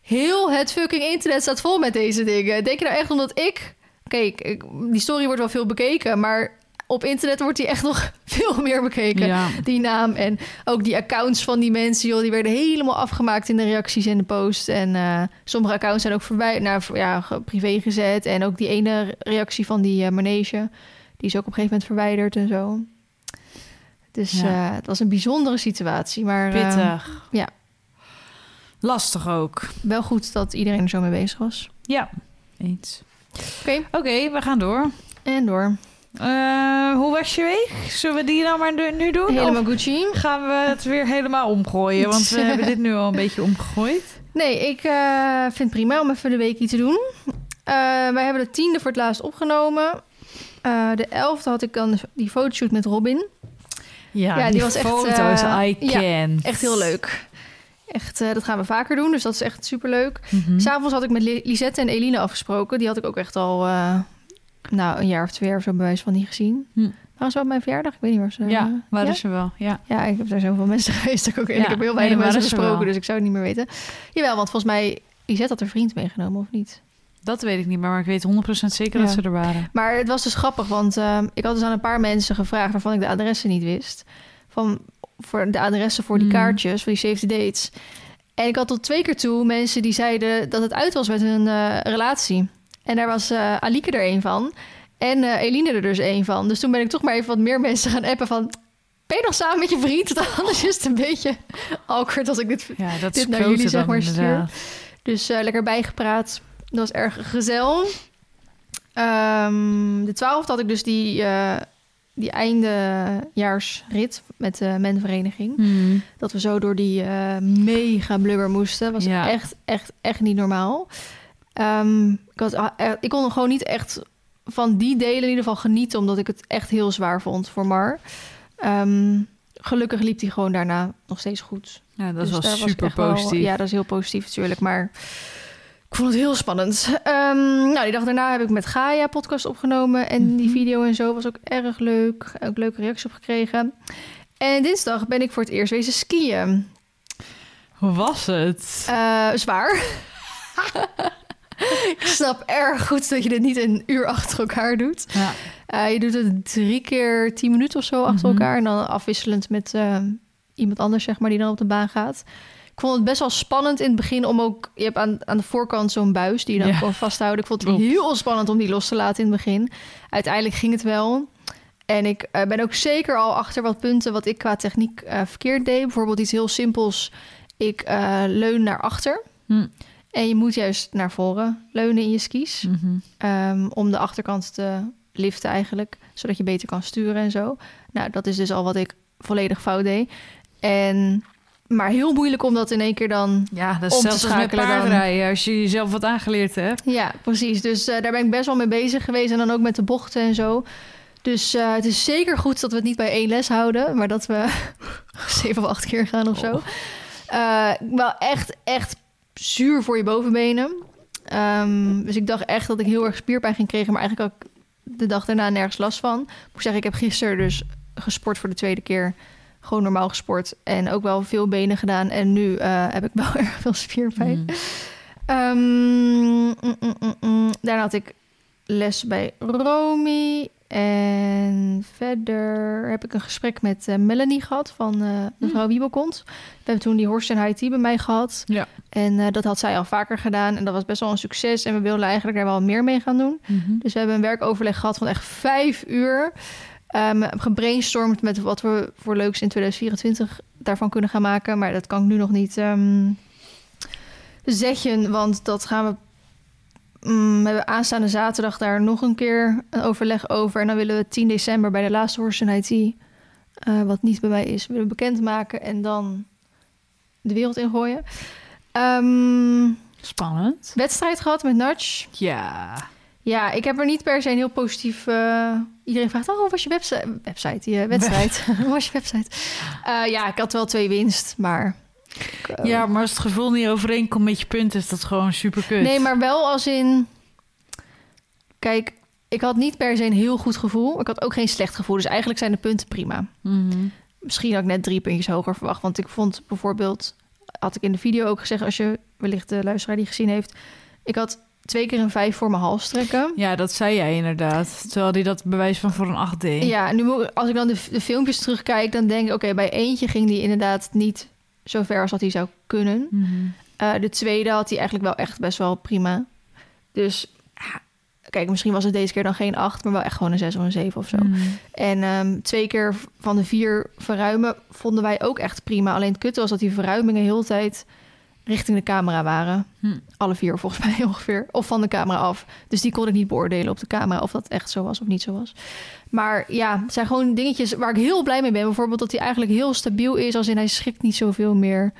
heel het fucking internet staat vol met deze dingen. Denk je nou echt omdat ik... Kijk, die story wordt wel veel bekeken, maar op internet wordt die echt nog veel meer bekeken. Ja. Die naam en ook die accounts van die mensen, joh, die werden helemaal afgemaakt in de reacties en de post. En eh, sommige accounts zijn ook voorbij, naar ja, ge- privé gezet. En ook die ene reactie van die eh, manege, die is ook op een gegeven moment verwijderd en zo. Dus Ja. eh, het was een bijzondere situatie, maar eh, Pittig. ja. Lastig ook. wel goed dat iedereen er zo mee bezig was. Ja, eens. Oké, Oké, we gaan door. en door. Eh, hoe was je week? Zullen we die nou maar nu- doen? Helemaal Of Gucci. gaan we het weer helemaal omgooien? Want we hebben dit nu al een beetje omgegooid. Nee, ik eh, vind het prima om even de weekie te doen. Wij hebben de tiende voor het laatst opgenomen. De elfde had ik dan die fotoshoot met Robin. Ja, Ja, die was echt, foto's, eh, I ja, can. Echt heel leuk. Echt, eh, dat gaan we vaker doen, dus dat is echt superleuk. Mhm. S'avonds had ik met Li- Lisette en Eline afgesproken. Die had ik ook echt al eh, nou, een jaar of twee of zo bewijs van niet gezien. Hm. Waren ze op mijn verjaardag? Ik weet niet waar ze... Ja, waren ja? ze wel. Ja. Ja, ik heb daar zoveel mensen geweest. Ik, ook, Ja, ik heb heel weinig nee, mensen gesproken, wel. dus ik zou het niet meer weten. Jawel, want volgens mij... Lisette had er vriend meegenomen, of niet? Dat weet ik niet, maar ik weet 100% zeker Ja. dat ze er waren. Maar het was dus grappig, want eh, ik had dus aan een paar mensen gevraagd... waarvan ik de adressen niet wist. Van, voor de adressen voor die Mm. kaartjes, voor die safety dates. En ik had tot twee keer toe mensen die zeiden dat het uit was met hun eh, relatie. En daar was eh Alike er een van. En eh, Eline er dus een van. Dus toen ben ik toch maar even wat meer mensen gaan appen van... Ben je nog samen met je vriend? Want anders is het een beetje awkward als ik dit... Ja, dat Dit naar jullie, zeg maar, stuur. Dus lekker bijgepraat. Dat was erg gezel. Ehm, de twaalfde had ik dus die, eh die eindejaarsrit met de menvereniging. Hmm. Dat we zo door die eh, mega blubber moesten. was Ja. echt, echt, echt niet normaal. Ehm, ik, had, ah, eh, ik kon gewoon niet echt van die delen in ieder geval genieten... omdat ik het echt heel zwaar vond voor Mar. Ehm, gelukkig liep hij gewoon daarna nog steeds goed. Ja, dat Dus was super wel- positief. ja, dat is heel positief natuurlijk. Maar ik vond het heel spannend. Ehm, nou, die dag daarna heb ik met Gaia podcast opgenomen. En die Mhm. video en zo was ook erg leuk. Ook leuke reacties op gekregen. En dinsdag ben ik voor het eerst wezen skiën. Hoe was het? Eh, zwaar. ik snap erg goed dat je dit niet een uur achter elkaar doet. Ja. Eh, je doet het drie keer tien minuten of zo achter Mhm. elkaar. En dan afwisselend met eh, iemand anders, zeg maar, die dan op de baan gaat. Ik vond het best wel spannend in het begin om ook... Je hebt aan, aan de voorkant zo'n buis die je dan Ja. kan vasthouden. Ik vond het Klopt. heel spannend om die los te laten in het begin. Uiteindelijk ging het wel. En ik eh, ben ook zeker al achter wat punten wat ik qua techniek eh, verkeerd deed. Bijvoorbeeld iets heel simpels. Ik eh, leun naar achter. Hm. En je moet juist naar voren leunen in je skis. Mhm. Ehm, om de achterkant te liften eigenlijk. Zodat je beter kan sturen en zo. Nou, dat is dus al wat ik volledig fout deed. En, maar heel moeilijk om dat in één keer dan... Ja, dat is te zelfs als met schakelen paardrijden. Als je jezelf wat aangeleerd hebt. Ja, precies. Dus eh, daar ben ik best wel mee bezig geweest. En dan ook met de bochten en zo. Dus eh, het is zeker goed dat we het niet bij één les houden. Maar dat we zeven of acht keer gaan of zo. Eh, wel echt, echt zuur voor je bovenbenen. Ehm, dus ik dacht echt dat ik heel erg spierpijn ging krijgen. Maar eigenlijk had ik de dag daarna nergens last van. Ik moet zeggen, ik heb gisteren dus gesport voor de tweede keer. Gewoon normaal gesport. En ook wel veel benen gedaan. En nu eh, heb ik wel erg veel spierpijn. Mm. Ehm, mm, mm. Daarna had ik les bij Romy. En verder heb ik een gesprek met eh, Melanie gehad van eh, mevrouw Wiebelkont. We hebben toen die Horst en Tea bij mij gehad. Ja. En dat had zij al vaker gedaan. En dat was best wel een succes. En we wilden eigenlijk daar wel meer mee gaan doen. Mhm. Dus we hebben een werkoverleg gehad van echt vijf uur. Ehm gebrainstormd met wat we voor leuks in 2024 daarvan kunnen gaan maken. Maar dat kan ik nu nog niet ehm zeggen, want dat gaan we... mm, we hebben aanstaande zaterdag daar nog een keer een overleg over. En dan willen we 10 december bij de laatste Horse in IT, eh, wat niet bij mij is, willen we bekendmaken en dan de wereld ingooien. Ehm Spannend. wedstrijd gehad met Nudge. Ja. Ja, ik heb er niet per se een heel positief. eh, iedereen vraagt: Oh, hoe was je website? Website, die wedstrijd. hoe was je website? Eh, ja, ik had wel twee winst, maar. eh, Ja, maar als het gevoel niet overeenkomt met je punt, is dat gewoon super kut. Nee, maar wel als in. Kijk, ik had niet per se een heel goed gevoel. Ik had ook geen slecht gevoel. Dus eigenlijk zijn de punten prima. Mhm. Misschien had ik net drie puntjes hoger verwacht. Want ik vond bijvoorbeeld, had ik in de video ook gezegd, als je wellicht de luisteraar die gezien heeft, ik had twee keer een vijf voor mijn hals trekken. Ja, dat zei jij inderdaad. Terwijl hij dat bewijs van voor een 8 deed. Ja, nu moet- als ik dan de, de filmpjes terugkijk, dan denk ik... oké, bij eentje ging die inderdaad niet zo ver als dat hij zou kunnen. Mhm. Eh, de tweede had hij eigenlijk wel echt best wel prima. Dus kijk, misschien was het deze keer dan geen acht... maar wel echt gewoon een zes of een zeven of zo. Mhm. En ehm, twee keer van de vier verruimen vonden wij ook echt prima. Alleen het kutte was dat die verruimingen heel tijd richting de camera waren. Hm. Alle vier volgens mij ongeveer. Of van de camera af. Dus die kon ik niet beoordelen op de camera of dat echt zo was of niet zo was. Maar ja, het zijn gewoon dingetjes waar ik heel blij mee ben. Bijvoorbeeld dat hij eigenlijk heel stabiel is. Als in hij schrikt niet zoveel meer.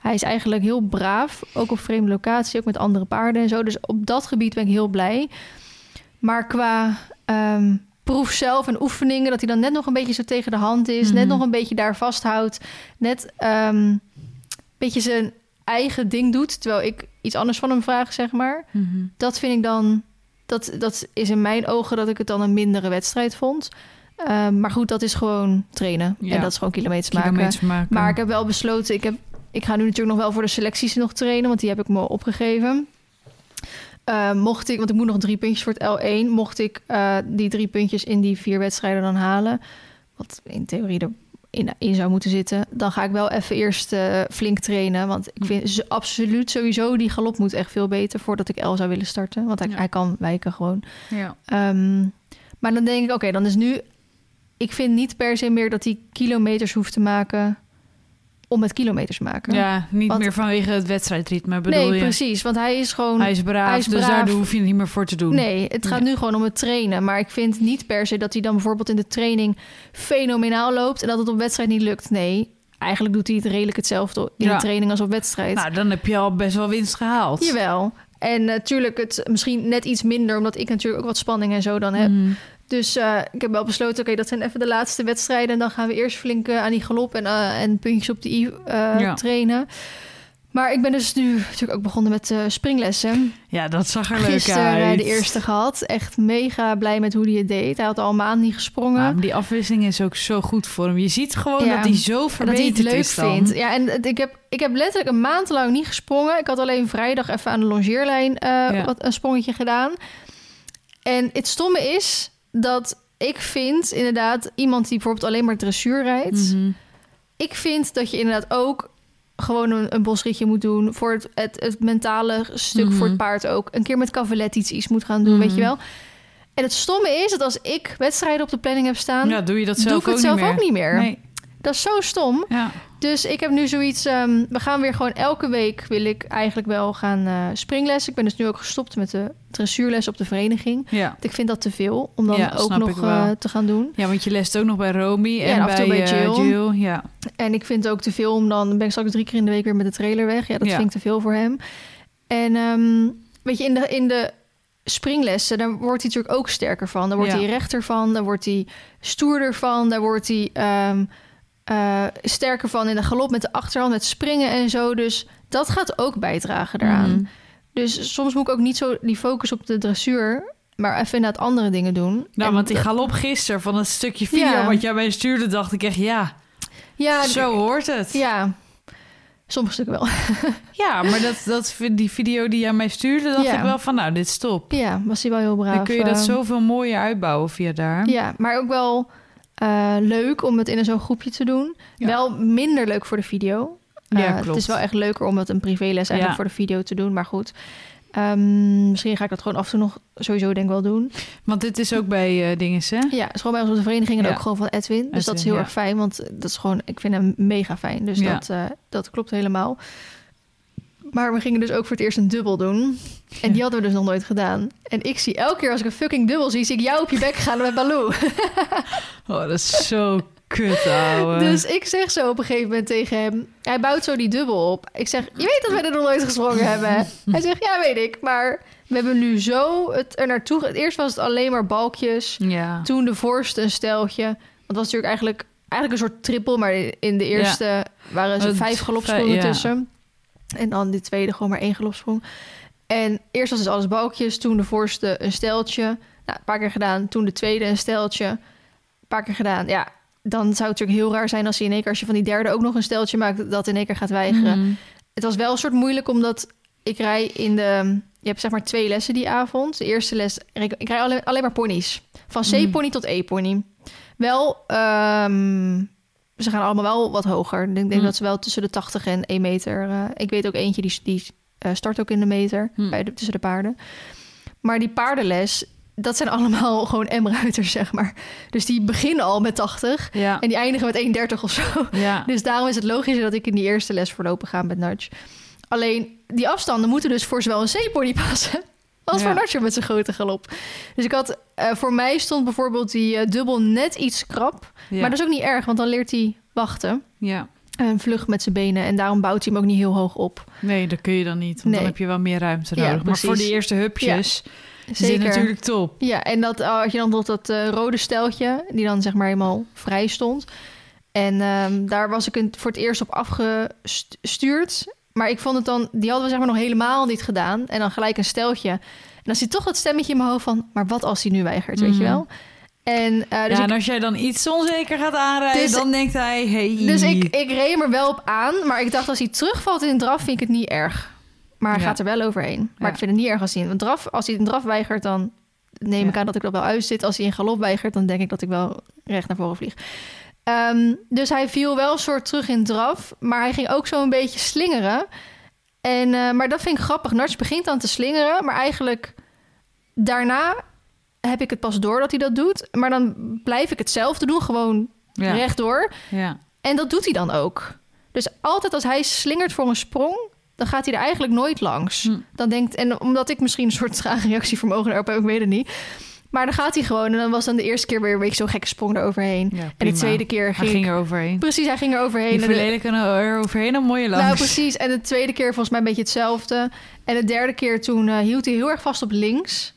Hij is eigenlijk heel braaf. Ook op vreemde locatie. Ook met andere paarden en zo. Dus op dat gebied ben ik heel blij. Maar qua ehm, proef zelf en oefeningen... dat hij dan net nog een beetje zo tegen de hand is. Mhm. Net nog een beetje daar vasthoudt. Net ehm, een beetje zijn eigen ding doet... terwijl ik iets anders van hem vraag, zeg maar. Mhm. Dat vind ik dan... Dat, dat is in mijn ogen dat ik het dan een mindere wedstrijd vond. Ehm, maar goed, dat is gewoon trainen. Ja. En dat is gewoon kilometers maken. Kilometers maken. Maar ik heb wel besloten, ik, heb, ik ga nu natuurlijk nog wel voor de selecties nog trainen, want die heb ik me opgegeven. Eh, mocht ik, want ik moet nog drie puntjes voor het L1, mocht ik eh, die drie puntjes in die vier wedstrijden dan halen, wat in theorie erin in zou moeten zitten, dan ga ik wel even eerst eh, flink trainen. Want ik vind ze absoluut sowieso die galop moet echt veel beter voordat ik L zou willen starten. Want hij, Ja. hij kan wijken gewoon. Ja. Ehm, maar dan denk ik, oké, dan is nu... Ik vind niet per se meer dat hij kilometers hoeft te maken... om het kilometers te maken. ja, niet Want- meer vanwege het wedstrijdritme bedoel nee, je. precies. Want hij is gewoon... Hij is braaf, hij is dus braaf. daar hoef je het niet meer voor te doen. Nee, het gaat nu gewoon om het trainen. Maar ik vind niet per se dat hij dan bijvoorbeeld in de training... fenomenaal loopt en dat het op wedstrijd niet lukt. Nee, eigenlijk doet hij het redelijk hetzelfde in Ja. de training als op wedstrijd. Nou, dan heb je al best wel winst gehaald. Jawel. En natuurlijk het misschien net iets minder... omdat ik natuurlijk ook wat spanning en zo dan heb. Mhm. Dus eh, ik heb wel besloten, oké, dat zijn even de laatste wedstrijden. En dan gaan we eerst flink eh, aan die galop en, eh, en puntjes op de i Ja. trainen. Maar ik ben dus nu natuurlijk ook begonnen met springlessen. Ja, dat zag er leuk Gisteren uit. de eerste gehad. Echt mega blij met hoe hij het deed. Hij had al een maand niet gesprongen. Ja, maar die afwisseling is ook zo goed voor hem. Je ziet gewoon Ja, dat hij zo En dat verbeterd hij het leuk is vindt. Ja, en ik heb, ik heb letterlijk een maand lang niet gesprongen. Ik had alleen vrijdag even aan de longeerlijn wat, een sprongetje gedaan. En het stomme is dat ik vind inderdaad... iemand die bijvoorbeeld alleen maar dressuur rijdt... Mhm. Ik vind dat je inderdaad ook gewoon een, een bosritje moet doen... voor het, het, het mentale stuk Mhm. voor het paard ook. Een keer met cavalet iets, iets moet gaan doen, Mhm. weet je wel. En het stomme is dat als ik wedstrijden op de planning heb staan... Ja, doe je dat doe zelf ik het ook zelf niet meer. ook niet meer. Nee. Dat is zo stom. Ja. Dus ik heb nu zoiets. ehm, we gaan weer gewoon elke week wil ik eigenlijk wel gaan eh springles. Ik ben dus nu ook gestopt met de dressuurles op de vereniging. Ja. Want ik vind dat te veel om dan Ja, ook nog eh, te gaan doen. ja, want je lest ook nog bij Romy Ja, en af bij eh, Jill. Jill. Ja. En ik vind het ook te veel om dan ben ik straks drie keer in de week weer met de trailer weg. Ja, dat vind ik te veel voor hem. En ehm, weet je, in de, in de springlessen, daar wordt hij natuurlijk ook sterker van. Daar wordt hij rechter van, daar wordt hij stoerder van, daar wordt hij ehm, eh, sterker van in de galop met de achterhand, met springen en zo. Dus dat gaat ook bijdragen daaraan. Mhm. Dus soms moet ik ook niet zo die focus op de dressuur, maar even inderdaad andere dingen doen. Nou, En want die galop gisteren van het stukje video Ja. wat jij mij stuurde, dacht ik echt, ja, ja, zo hoort het. ja, sommige stukken wel. Ja, maar dat, dat, die video die jij mij stuurde, dacht Ja. ik wel van, nou, dit stop. Ja, was hij wel heel braaf. Dan kun je dat eh, zoveel mooier uitbouwen via daar. Ja, maar ook wel eh, leuk om het in zo'n groepje te doen. Ja. Wel minder leuk voor de video. Ja, Eh, klopt. Het is wel echt leuker om het een privéles eigenlijk Ja. voor de video te doen. Maar goed, Ehm, misschien ga ik dat gewoon af en toe nog sowieso denk ik wel doen. Want dit is ook bij eh dingen, hè? Ja, het is gewoon bij ons op de vereniging en Ja. ook gewoon van Edwin. Dus dat is heel ja. erg fijn, want dat is gewoon, ik vind hem mega fijn. Dus Ja. dat, dat klopt helemaal. Maar we gingen dus ook voor het eerst een dubbel doen. En die hadden we dus nog nooit gedaan. En ik zie elke keer als ik een fucking dubbel zie, zie ik jou op je bek gaan met Baloo. Oh, dat is zo kut, ouwe. Dus ik zeg zo op een gegeven moment tegen hem... Hij bouwt zo die dubbel op. Ik zeg, je weet dat wij er nog nooit gesprongen hebben. Hij zegt, ja, weet ik. Maar we hebben nu zo het er naartoe... ge- Eerst was het alleen maar balkjes. Ja. Toen de voorste een steltje. Want het was natuurlijk eigenlijk, eigenlijk een soort trippel. Maar in de eerste waren er Het- vijf galopsprongen tussen. En dan de tweede gewoon maar één galopsprong. En eerst was dus alles balkjes. Toen de voorste een steltje. Nou, een paar keer gedaan. Toen de tweede een steltje. Een paar keer gedaan. Ja, dan zou het natuurlijk heel raar zijn als je in één keer... als je van die derde ook nog een steltje maakt... dat in één keer gaat weigeren. Mhm. Het was wel een soort moeilijk omdat ik rij in de je hebt zeg maar twee lessen die avond. De eerste les, ik, ik rij alleen, alleen maar ponies. Van Mm. C-pony tot E-pony. Wel, ehm, ze gaan allemaal wel wat hoger. Ik denk Mm. dat ze wel tussen de 80 en 1 meter... eh, ik weet ook eentje, die, die eh, start ook in de meter Mm. bij de, tussen de paarden. Maar die paardenles, dat zijn allemaal gewoon M-ruiters, zeg maar. Dus die beginnen al met 80 Ja. en die eindigen met 1,30 of zo. ja. Dus daarom is het logischer dat ik in die eerste les voorlopig ga met Nudge. Alleen, die afstanden moeten dus voor zowel een C-pony passen... als Ja. voor Nudge met zijn grote galop. Dus ik had... eh, voor mij stond bijvoorbeeld die eh, dubbel net iets krap. Ja. Maar dat is ook niet erg, want dan leert hij wachten. ja. En vlug met zijn benen. En daarom bouwt hij hem ook niet heel hoog op. Nee, dat kun je dan niet. Want Nee. dan heb je wel meer ruimte Ja, nodig. maar voor de eerste hupjes dit Zeker. natuurlijk top. Ja, en dat oh, had je dan tot dat eh, rode steltje, die dan zeg maar helemaal vrij stond. En ehm, daar was ik voor het eerst op afgestuurd. Maar ik vond het dan, die hadden we zeg maar nog helemaal niet gedaan. En dan gelijk een steltje. En dan zit toch dat stemmetje in mijn hoofd van, maar wat als hij nu weigert, weet je Mhm. wel? En, eh, dus ja, en als jij dan iets onzeker gaat aanrijden, Dus- dan denkt hij... Hey. dus ik, ik reed hem er wel op aan. Maar ik dacht, als hij terugvalt in een draf, vind ik het niet erg. Maar hij Ja. gaat er wel overheen. Maar Ja. ik vind het niet erg als hij een draf, als hij een draf weigert, dan neem ik aan dat ik dat wel uitzit. Als hij een galop weigert, dan denk ik dat ik wel recht naar voren vlieg. Ehm, dus hij viel wel een soort terug in draf, maar hij ging ook zo een beetje slingeren. En, eh, maar dat vind ik grappig. Nars begint dan te slingeren, maar eigenlijk daarna heb ik het pas door dat hij dat doet. Maar dan blijf ik hetzelfde doen, gewoon ja. rechtdoor. Ja. En dat doet hij dan ook. Dus altijd als hij slingert voor een sprong, dan gaat hij er eigenlijk nooit langs. Hm. Dan denkt, en omdat ik misschien een soort trage reactievermogen erop heb, ik weet het niet. Maar dan gaat hij gewoon. En dan was dan de eerste keer weer een beetje zo'n gekke sprong eroverheen. Ja, en de tweede keer Hij ging, ik- er overheen. Precies, hij ging er overheen. Die En de- verleden er overheen een mooie langs. nou, precies. En de tweede keer volgens mij een beetje hetzelfde. En de derde keer toen eh, hield hij heel erg vast op links.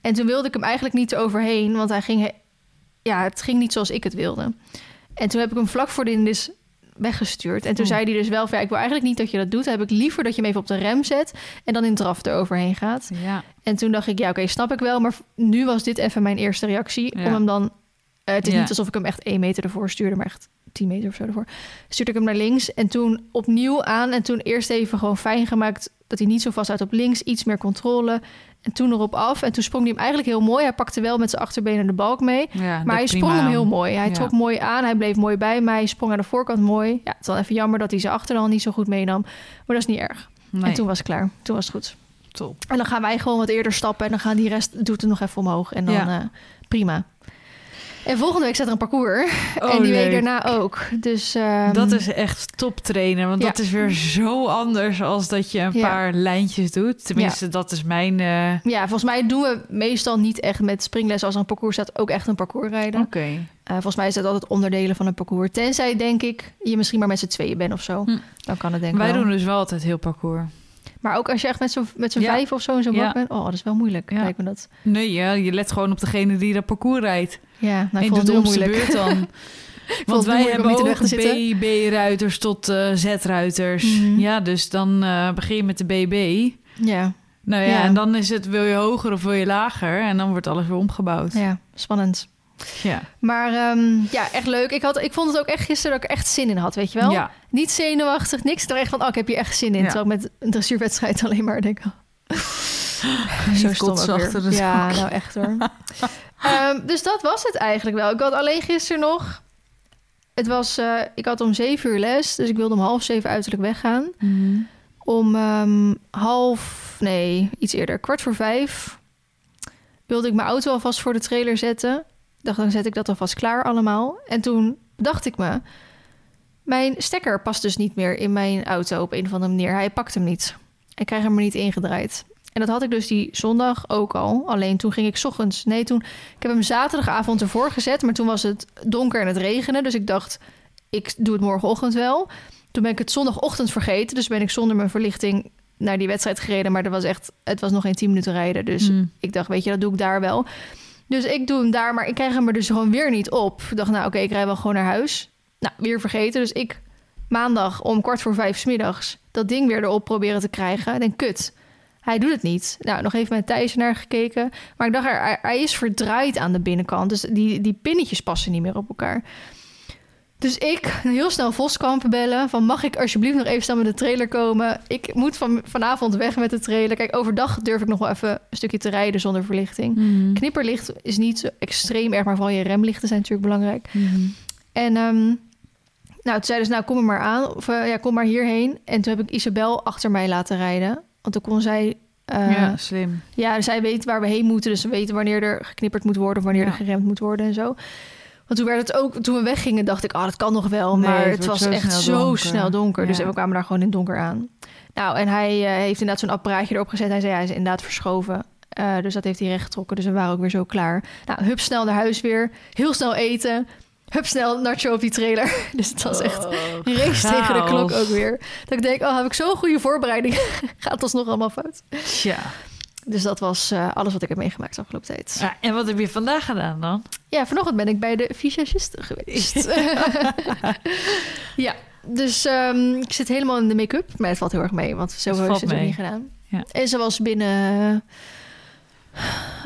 En toen wilde ik hem eigenlijk niet overheen, want hij ging... Ja, het ging niet zoals ik het wilde. En toen heb ik hem vlak voor de weggestuurd. En toen Oh. zei hij dus wel van... Ja, ik wil eigenlijk niet dat je dat doet. Dan heb ik liever dat je hem even op de rem zet... en dan in draf eroverheen gaat. Ja. En toen dacht ik, ja, oké, snap ik wel. Maar nu was dit even mijn eerste reactie. Ja. Om hem dan... eh, het is Ja. niet alsof ik hem echt één meter ervoor stuurde... maar echt 10 meter of zo ervoor. Stuurde ik hem naar links en toen opnieuw aan. En toen eerst even gewoon fijn gemaakt... dat hij niet zo vast uit op links. Iets meer controle. En toen erop af. En toen sprong hij hem eigenlijk heel mooi. Hij pakte wel met zijn achterbenen de balk mee. ja Maar hij sprong hem heel mooi. Hij Ja. trok mooi aan. Hij bleef mooi bij mij. Hij sprong aan de voorkant mooi. Ja, het is wel even jammer dat hij zijn achterhand niet zo goed meenam. Maar dat is niet erg. Nee, En toen was het klaar. Toen was het goed. top. En dan gaan wij gewoon wat eerder stappen. En dan gaan die rest doet het nog even omhoog. En dan Ja. eh, prima. En volgende week staat er een parcours. Oh, en die leuk. week daarna ook. Dus ehm, Dat is echt top trainen. Want Ja. dat is weer zo anders als dat je een Ja. paar lijntjes doet. Tenminste, dat is mijn... eh, Ja, volgens mij doen we meestal niet echt met springles als er een parcours staat ook echt een parcours rijden. Oké. Eh, volgens mij is dat altijd onderdelen van een parcours. Tenzij, denk ik, je misschien maar met z'n tweeën bent of zo. Hm. Dan kan het denk ik Wij wel. doen dus wel altijd heel parcours. Maar ook als je echt met z'n met Ja. vijf of zo in zo'n Ja. bak bent. Oh, dat is wel moeilijk, Ja. lijkt me dat. Nee, ja, je let gewoon op degene die dat parcours rijdt. Ja, nou, ik en vond de het heel moeilijk. dan. Want wij hebben ook weg te zitten. B-ruiters tot eh, Z-ruiters. Mhm. Ja, dus dan eh, begin je met de BB. Ja, Nou ja, Ja. en dan is het wil je hoger of wil je lager. En dan wordt alles weer omgebouwd. ja, spannend. Ja. Maar ehm, ja, echt leuk. Ik, had, ik vond het ook echt gisteren dat ik echt zin in had, weet je wel? Ja. Niet zenuwachtig, niks. Er echt van, oh, ik heb hier echt zin in. Ja. Terwijl ik met een dressuurwedstrijd alleen maar denk... oh, zo stom achter de Ja, nou echt hoor. Ehm, dus dat was het eigenlijk wel. Ik had alleen gisteren nog... Het was, eh, ik had om zeven uur les, dus ik wilde om half zeven uiterlijk weggaan. Mhm. Om ehm, half, nee, iets eerder, kwart voor vijf... wilde ik mijn auto alvast voor de trailer zetten. Dacht, dan zet ik dat alvast klaar allemaal. En toen dacht ik me... Mijn stekker past dus niet meer in mijn auto op een of andere manier. Hij pakt hem niet. Ik krijg hem er niet ingedraaid. En dat had ik dus die zondag ook al. Alleen toen ging ik 's ochtends... Nee, toen... Ik heb hem zaterdagavond ervoor gezet. Maar toen was het donker en het regende. Dus ik dacht, ik doe het morgenochtend wel. Toen ben ik het zondagochtend vergeten. Dus ben ik zonder mijn verlichting naar die wedstrijd gereden. Maar er was echt, het was nog geen 10 minuten rijden. Dus Mm. ik dacht, weet je, dat doe ik daar wel. Dus ik doe hem daar, maar ik krijg hem er dus gewoon weer niet op. Ik dacht, nou oké, ik rij wel gewoon naar huis. Nou, weer vergeten. Dus ik maandag om kwart voor vijf 's middags dat ding weer erop proberen te krijgen. Ik denk, kut, hij doet het niet. Nou, nog even met Thijs naar gekeken. Maar ik dacht, hij, hij is verdraaid aan de binnenkant. Dus die, die pinnetjes passen niet meer op elkaar. Dus ik heel snel Voskamp bellen van mag ik alsjeblieft nog even snel met de trailer komen? Ik moet van, vanavond weg met de trailer. Kijk, overdag durf ik nog wel even een stukje te rijden zonder verlichting. Mhm. Knipperlicht is niet zo extreem erg, maar vooral je remlichten zijn natuurlijk belangrijk. Mhm. En ehm, nou, toen zeiden ze, nou kom er maar aan. Of eh, ja, kom maar hierheen. En toen heb ik Isabel achter mij laten rijden. Want toen kon zij... eh, ja, slim. ja, zij weet waar we heen moeten. Dus ze weten wanneer er geknipperd moet worden... of wanneer Ja. er geremd moet worden en zo. Want toen werd het ook... Toen we weggingen dacht ik... Oh, dat kan nog wel. Nee, maar het was zo echt snel zo donker. snel donker. Dus Ja. we kwamen daar gewoon in het donker aan. Nou, en hij eh, heeft inderdaad zo'n apparaatje erop gezet. Hij zei, hij is inderdaad verschoven. Eh, dus dat heeft hij recht getrokken. Dus we waren ook weer zo klaar. Nou, hup snel naar huis weer. Heel snel eten. Hup snel nacho op die trailer. Dus het was echt Oh, een race tegen de klok ook weer. Dat ik denk, oh, heb ik zo'n goede voorbereiding. Gaat alsnog allemaal fout. Tja. Dus dat was eh, alles wat ik heb meegemaakt de afgelopen tijd. Ja, en wat heb je vandaag gedaan dan? Ja, vanochtend ben ik bij de visagiste geweest. ja, dus ehm, ik zit helemaal in de make-up. Maar het valt heel erg mee, want zo valt ze het ook niet gedaan. Ja. En ze was binnen,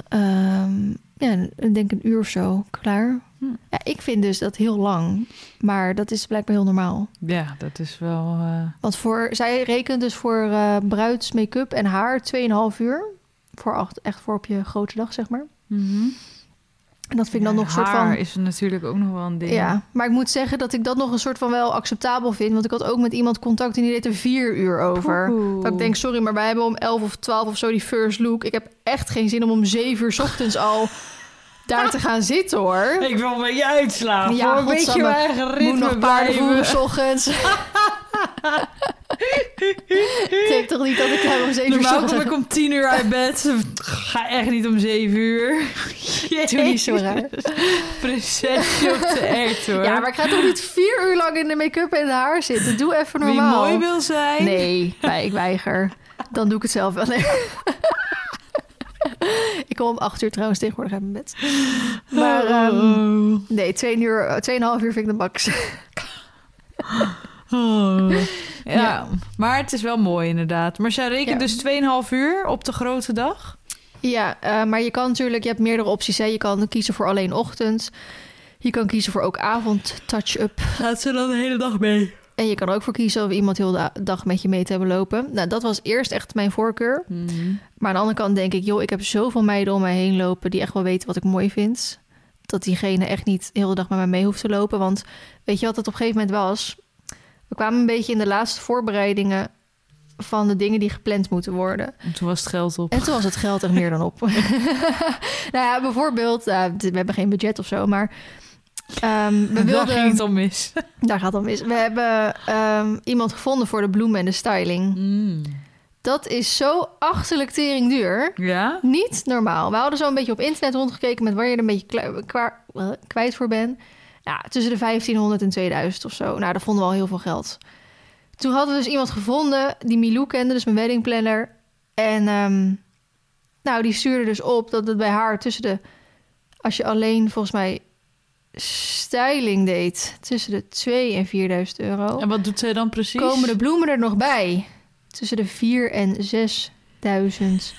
ehm, ja, ik denk een uur of zo klaar. Hm. Ja, ik vind dus dat heel lang. Maar dat is blijkbaar heel normaal. Ja, dat is wel... eh, Want voor, zij rekent dus voor eh bruids, make-up en haar 2,5 uur. Voor acht, echt voor op je grote dag, zeg maar. En dat vind ik dan nog een soort haar van... is natuurlijk ook nog wel een ding. Ja, maar ik moet zeggen dat ik dat nog een soort van wel acceptabel vind. Want ik had ook met iemand contact en die deed er vier uur over. Dat ik denk, sorry, maar wij hebben om 11 of 12 of zo die first look. Ik heb echt geen zin om om 7 uur 's ochtends al daar te gaan zitten hoor. Ik wil met je uitslapen. Ja, Ja, een beetje mijn eigen Moet ritme nog paarden voeren blijven. s ochtends. ik denk toch niet dat ik daar om 7 uur Normaal kom ik om tien uur uit bed. Ga echt niet om zeven uur. Doe niet zo raar. Prinsesje op de echt hoor. Ja, maar ik ga toch niet vier uur lang in de make-up en het haar zitten. Doe even Wie normaal. mooi wil zijn. Nee, wij- ik weiger. Dan doe ik het zelf wel. Nee. ik kom om acht uur trouwens tegenwoordig uit mijn bed. Maar ehm, Oh. nee, twee uur, tweeënhalf uur vind ik de max. Oh. Ja. Ja. maar het is wel mooi inderdaad. Maar zij rekent Ja. dus 2,5 uur op de grote dag. ja, eh, maar je kan natuurlijk, je hebt meerdere opties. Hè. Je kan kiezen voor alleen ochtend. Je kan kiezen voor ook avond touch-up. Gaat ze dan de hele dag mee? En je kan er ook voor kiezen of iemand heel de dag met je mee te hebben lopen. Nou, dat was eerst echt mijn voorkeur. Maar aan de andere kant denk ik, joh, ik heb zoveel meiden om mij heen lopen die echt wel weten wat ik mooi vind. Dat diegene echt niet heel de dag met mij mee hoeft te lopen. Want weet je wat het op een gegeven moment was? We kwamen een beetje in de laatste voorbereidingen van de dingen die gepland moeten worden. En toen was het geld op. En toen was het geld er meer dan op. nou ja, bijvoorbeeld, eh, we hebben geen budget of zo, maar ehm, we Daar wilden... ging het al mis. Daar gaat het mis. We hebben ehm, iemand gevonden voor de bloemen en de styling. Dat is zo achterlijk tering duur. Ja? Niet normaal. We hadden zo een beetje op internet rondgekeken met waar je er een beetje kwijt voor bent. Ja, tussen de 1500 en 2000 of zo. Nou, dat vonden we al heel veel geld. Toen hadden we dus iemand gevonden die Milou kende, dus mijn wedding planner. En ehm, nou, die stuurde dus op dat het bij haar tussen de... Als je alleen volgens mij styling deed, tussen de 2 en 4000 euro. En wat doet zij dan precies? Komen de bloemen er nog bij? Tussen de 4 en 6000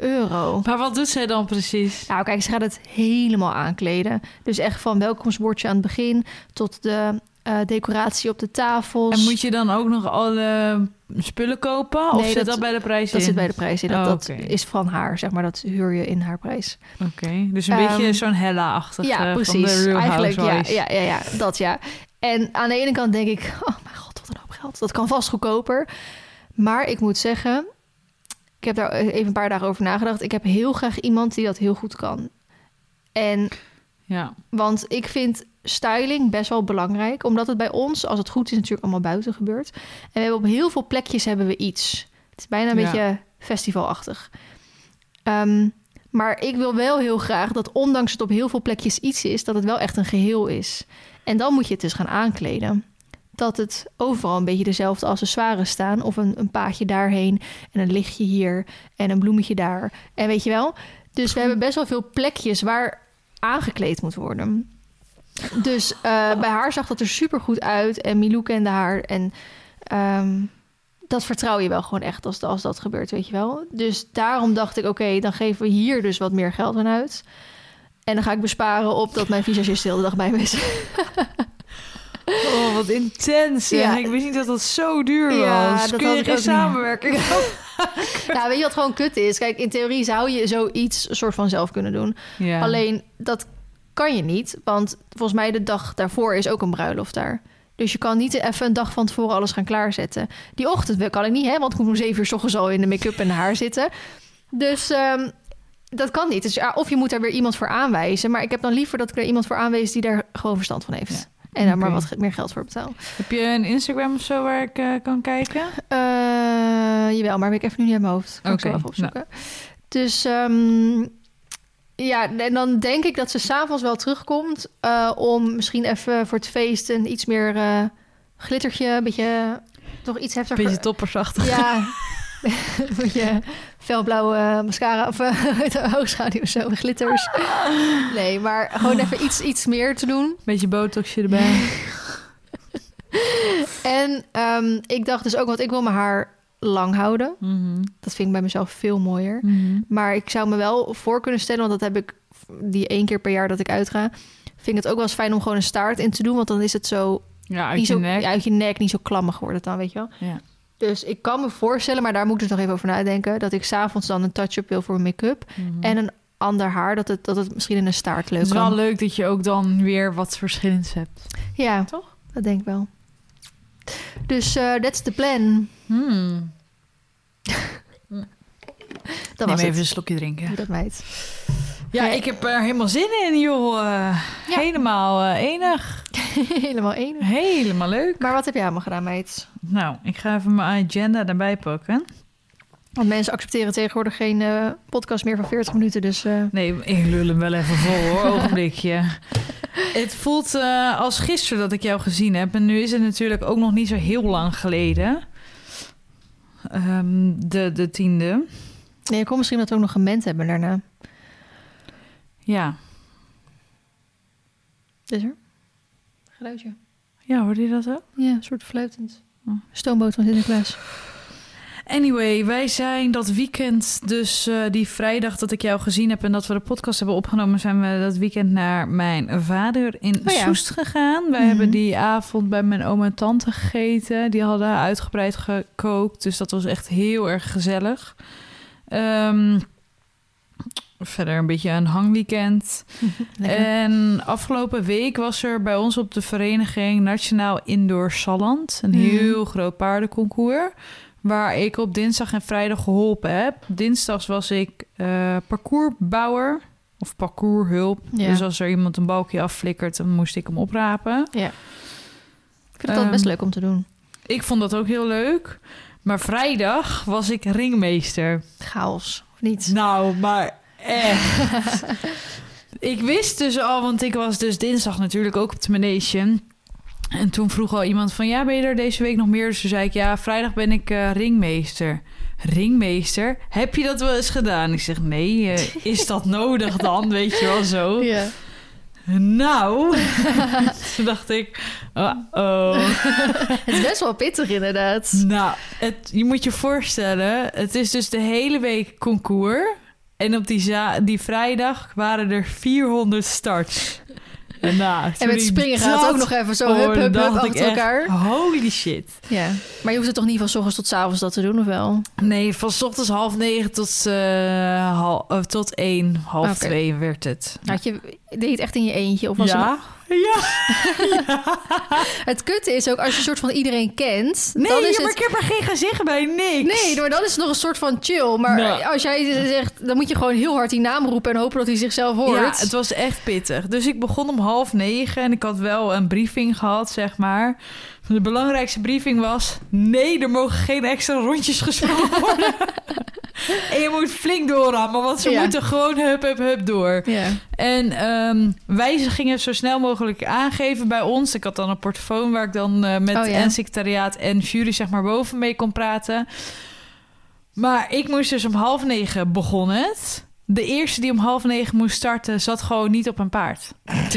euro. Maar wat doet zij dan precies? Nou, kijk, ze gaat het helemaal aankleden. Dus echt van welkomstbordje aan het begin tot de eh, decoratie op de tafels. En moet je dan ook nog alle spullen kopen? Of Nee, zit dat- dat, bij de prijs dat in? zit bij de prijs in. Dat, Oh, dat is van haar, zeg maar. Dat huur je in haar prijs. Oké, dus een Ehm, beetje zo'n Hella-achtig ja, eh, precies. van de Real Eigenlijk, ja, ja, ja, ja, dat ja. En aan de ene kant denk ik, oh mijn god, wat een hoop geld. Dat kan vast goedkoper. Maar ik moet zeggen, ik heb daar even een paar dagen over nagedacht. Ik heb heel graag iemand die dat heel goed kan. En Ja. Want ik vind styling best wel belangrijk. Omdat het bij ons, als het goed is, natuurlijk allemaal buiten gebeurt. En we hebben op heel veel plekjes hebben we iets. Het is bijna een Ja. beetje festivalachtig. Ehm, maar ik wil wel heel graag dat ondanks het op heel veel plekjes iets is... dat het wel echt een geheel is. En dan moet je het dus gaan aankleden. Dat het overal een beetje dezelfde accessoires staan. Of een, een paadje daarheen en een lichtje hier en een bloemetje daar. En weet je wel? Dus we hebben best wel veel plekjes waar aangekleed moet worden. Dus eh, bij haar zag dat er super goed uit. En Milou kende haar. En ehm, dat vertrouw je wel gewoon echt als, als dat gebeurt, weet je wel. Dus daarom dacht ik, oké, dan geven we hier dus wat meer geld aan uit. En dan ga ik besparen op dat mijn visagist de hele dag bij me is. Oh, wat intens. Ja. Ik wist niet dat dat zo duur Ja, was. dat Kun je geen samenwerking? Ja, weet je wat gewoon kut is? Kijk, in theorie zou je zoiets soort van zelf kunnen doen. Ja. Alleen, dat kan je niet. Want volgens mij de dag daarvoor is ook een bruiloft daar. Dus je kan niet even een dag van tevoren alles gaan klaarzetten. Die ochtend kan ik niet, hè? Want ik moet om zeven uur 's ochtends al in de make-up en haar zitten. Dus ehm, dat kan niet. Dus of je moet daar weer iemand voor aanwijzen. Maar ik heb dan liever dat ik er iemand voor aanwijs die daar gewoon verstand van heeft. Ja. En daar maar wat meer geld voor betaal. Heb je een Instagram of zo waar ik eh, kan kijken? Eh, jawel, maar ik even nu niet uit mijn hoofd. Kan ik zo even opzoeken. Dus ehm, ja, en dan denk ik dat ze s'avonds wel terugkomt... eh, om misschien even voor het feest een iets meer glittertje... een beetje, toch iets heftiger... Beetje toppersachtig. Ja, een beetje felblauwe mascara of uh, oogschaduw of zo, glitters. Nee, maar gewoon even iets, iets meer te doen. Beetje botoxje erbij. En ehm, ik dacht dus ook, want ik wil mijn haar lang houden. Mhm. Dat vind ik bij mezelf veel mooier. Mhm. Maar ik zou me wel voor kunnen stellen, want dat heb ik die één keer per jaar dat ik uitga. Vind ik het ook wel eens fijn om gewoon een staart in te doen, want dan is het zo Ja, uit je zo nek. Ja, uit je nek, niet zo klammig wordt het dan, weet je wel. Ja. Dus ik kan me voorstellen, maar daar moet ik dus nog even over nadenken, dat ik s'avonds dan een touch-up wil voor mijn make-up Mhm. en een ander haar, dat het, dat het misschien in een staart leuk Het is wel leuk dat je ook dan weer wat verschillends hebt. Ja, Toch? Dat denk ik wel. Dus eh that's the plan. Hmm. Dat Neem was even het. een slokje drinken. Doe dat meid. Ja, ik heb er helemaal zin in, joh. Eh, Ja. Helemaal eh, enig. Helemaal één. Helemaal leuk. Maar wat heb jij allemaal gedaan, meid? Nou, ik ga even mijn agenda erbij pakken. Want mensen accepteren tegenwoordig geen eh, podcast meer van 40 minuten. Dus Nee, ik lul hem wel even vol hoor, ogenblikje. Het voelt als gisteren dat ik jou gezien heb. En nu is het natuurlijk ook nog niet zo heel lang geleden. Ehm, de, de tiende. nee, ik kon misschien dat we ook nog gemend hebben daarna. Ja. Is er? Geluidje. Ja, hoorde je dat ook? Ja, een soort fluitend. Oh. Stoomboot van Sinterklaas. Anyway, wij zijn dat weekend, dus eh, die vrijdag dat ik jou gezien heb en dat we de podcast hebben opgenomen, zijn we dat weekend naar mijn vader in Oh ja. Soest gegaan. Wij Mhm. hebben die avond bij mijn oom en tante gegeten. Die hadden uitgebreid gekookt, dus dat was echt heel erg gezellig. Ehm, verder een beetje een hangweekend. En afgelopen week was er bij ons op de vereniging Nationaal Indoor Salland. Een Mhm. heel groot paardenconcours. Waar ik op dinsdag en vrijdag geholpen heb. Dinsdags was ik eh, parcoursbouwer of parcourshulp. Ja. Dus als er iemand een balkje afflikkert, dan moest ik hem oprapen. ja. Ik vind het altijd best Ehm, leuk om te doen. Ik vond dat ook heel leuk. Maar vrijdag was ik ringmeester. Chaos, of niet? Nou, maar echt. ik wist dus al, want ik was dus dinsdag natuurlijk ook op de manege. En toen vroeg al iemand van, ja, ben je er deze week nog meer? Dus toen zei ik, ja, vrijdag ben ik eh, ringmeester. Ringmeester? Heb je dat wel eens gedaan? Ik zeg, nee, eh, is dat nodig dan? Weet je wel zo. Ja. Nou, toen dacht ik, oh Het is best wel pittig inderdaad. Nou, het, je moet je voorstellen, het is dus de hele week concours. En op die, die vrijdag waren er 400 starts. En, nou, En met springen gaat het ook nog even zo hup, hup, hup achter echt, elkaar. Holy shit. Ja, maar je hoeft het toch niet van 's ochtends tot 's avonds dat te doen, of wel? Nee, van 's ochtends half negen tot, hal, eh, tot één, half twee werd het. Had je, deed je het echt in je eentje? Of was ja? Ja. het... het kutte is ook, als je een soort van iedereen kent... Nee, dan is ja, maar het... ik heb er geen gezicht bij, niks. Nee, maar dan is het nog een soort van chill. Maar Nou. als jij zegt, dan moet je gewoon heel hard die naam roepen... en hopen dat hij zichzelf hoort. Ja, het was echt pittig. Dus ik begon om half negen en ik had wel een briefing gehad, zeg maar. De belangrijkste briefing was... nee, er mogen geen extra rondjes gesprongen worden. en je moet flink doorrammen, want ze Ja. moeten gewoon hup, hup, hup door. Ja. En ehm wijzigingen zo snel mogelijk aangeven bij ons. Ik had dan een portofoon waar ik dan eh, met Oh, ja. en secretariaat en jury zeg maar boven mee kon praten. Maar ik moest dus om half negen begonnen het. De eerste die om half negen moest starten zat gewoon niet op een paard.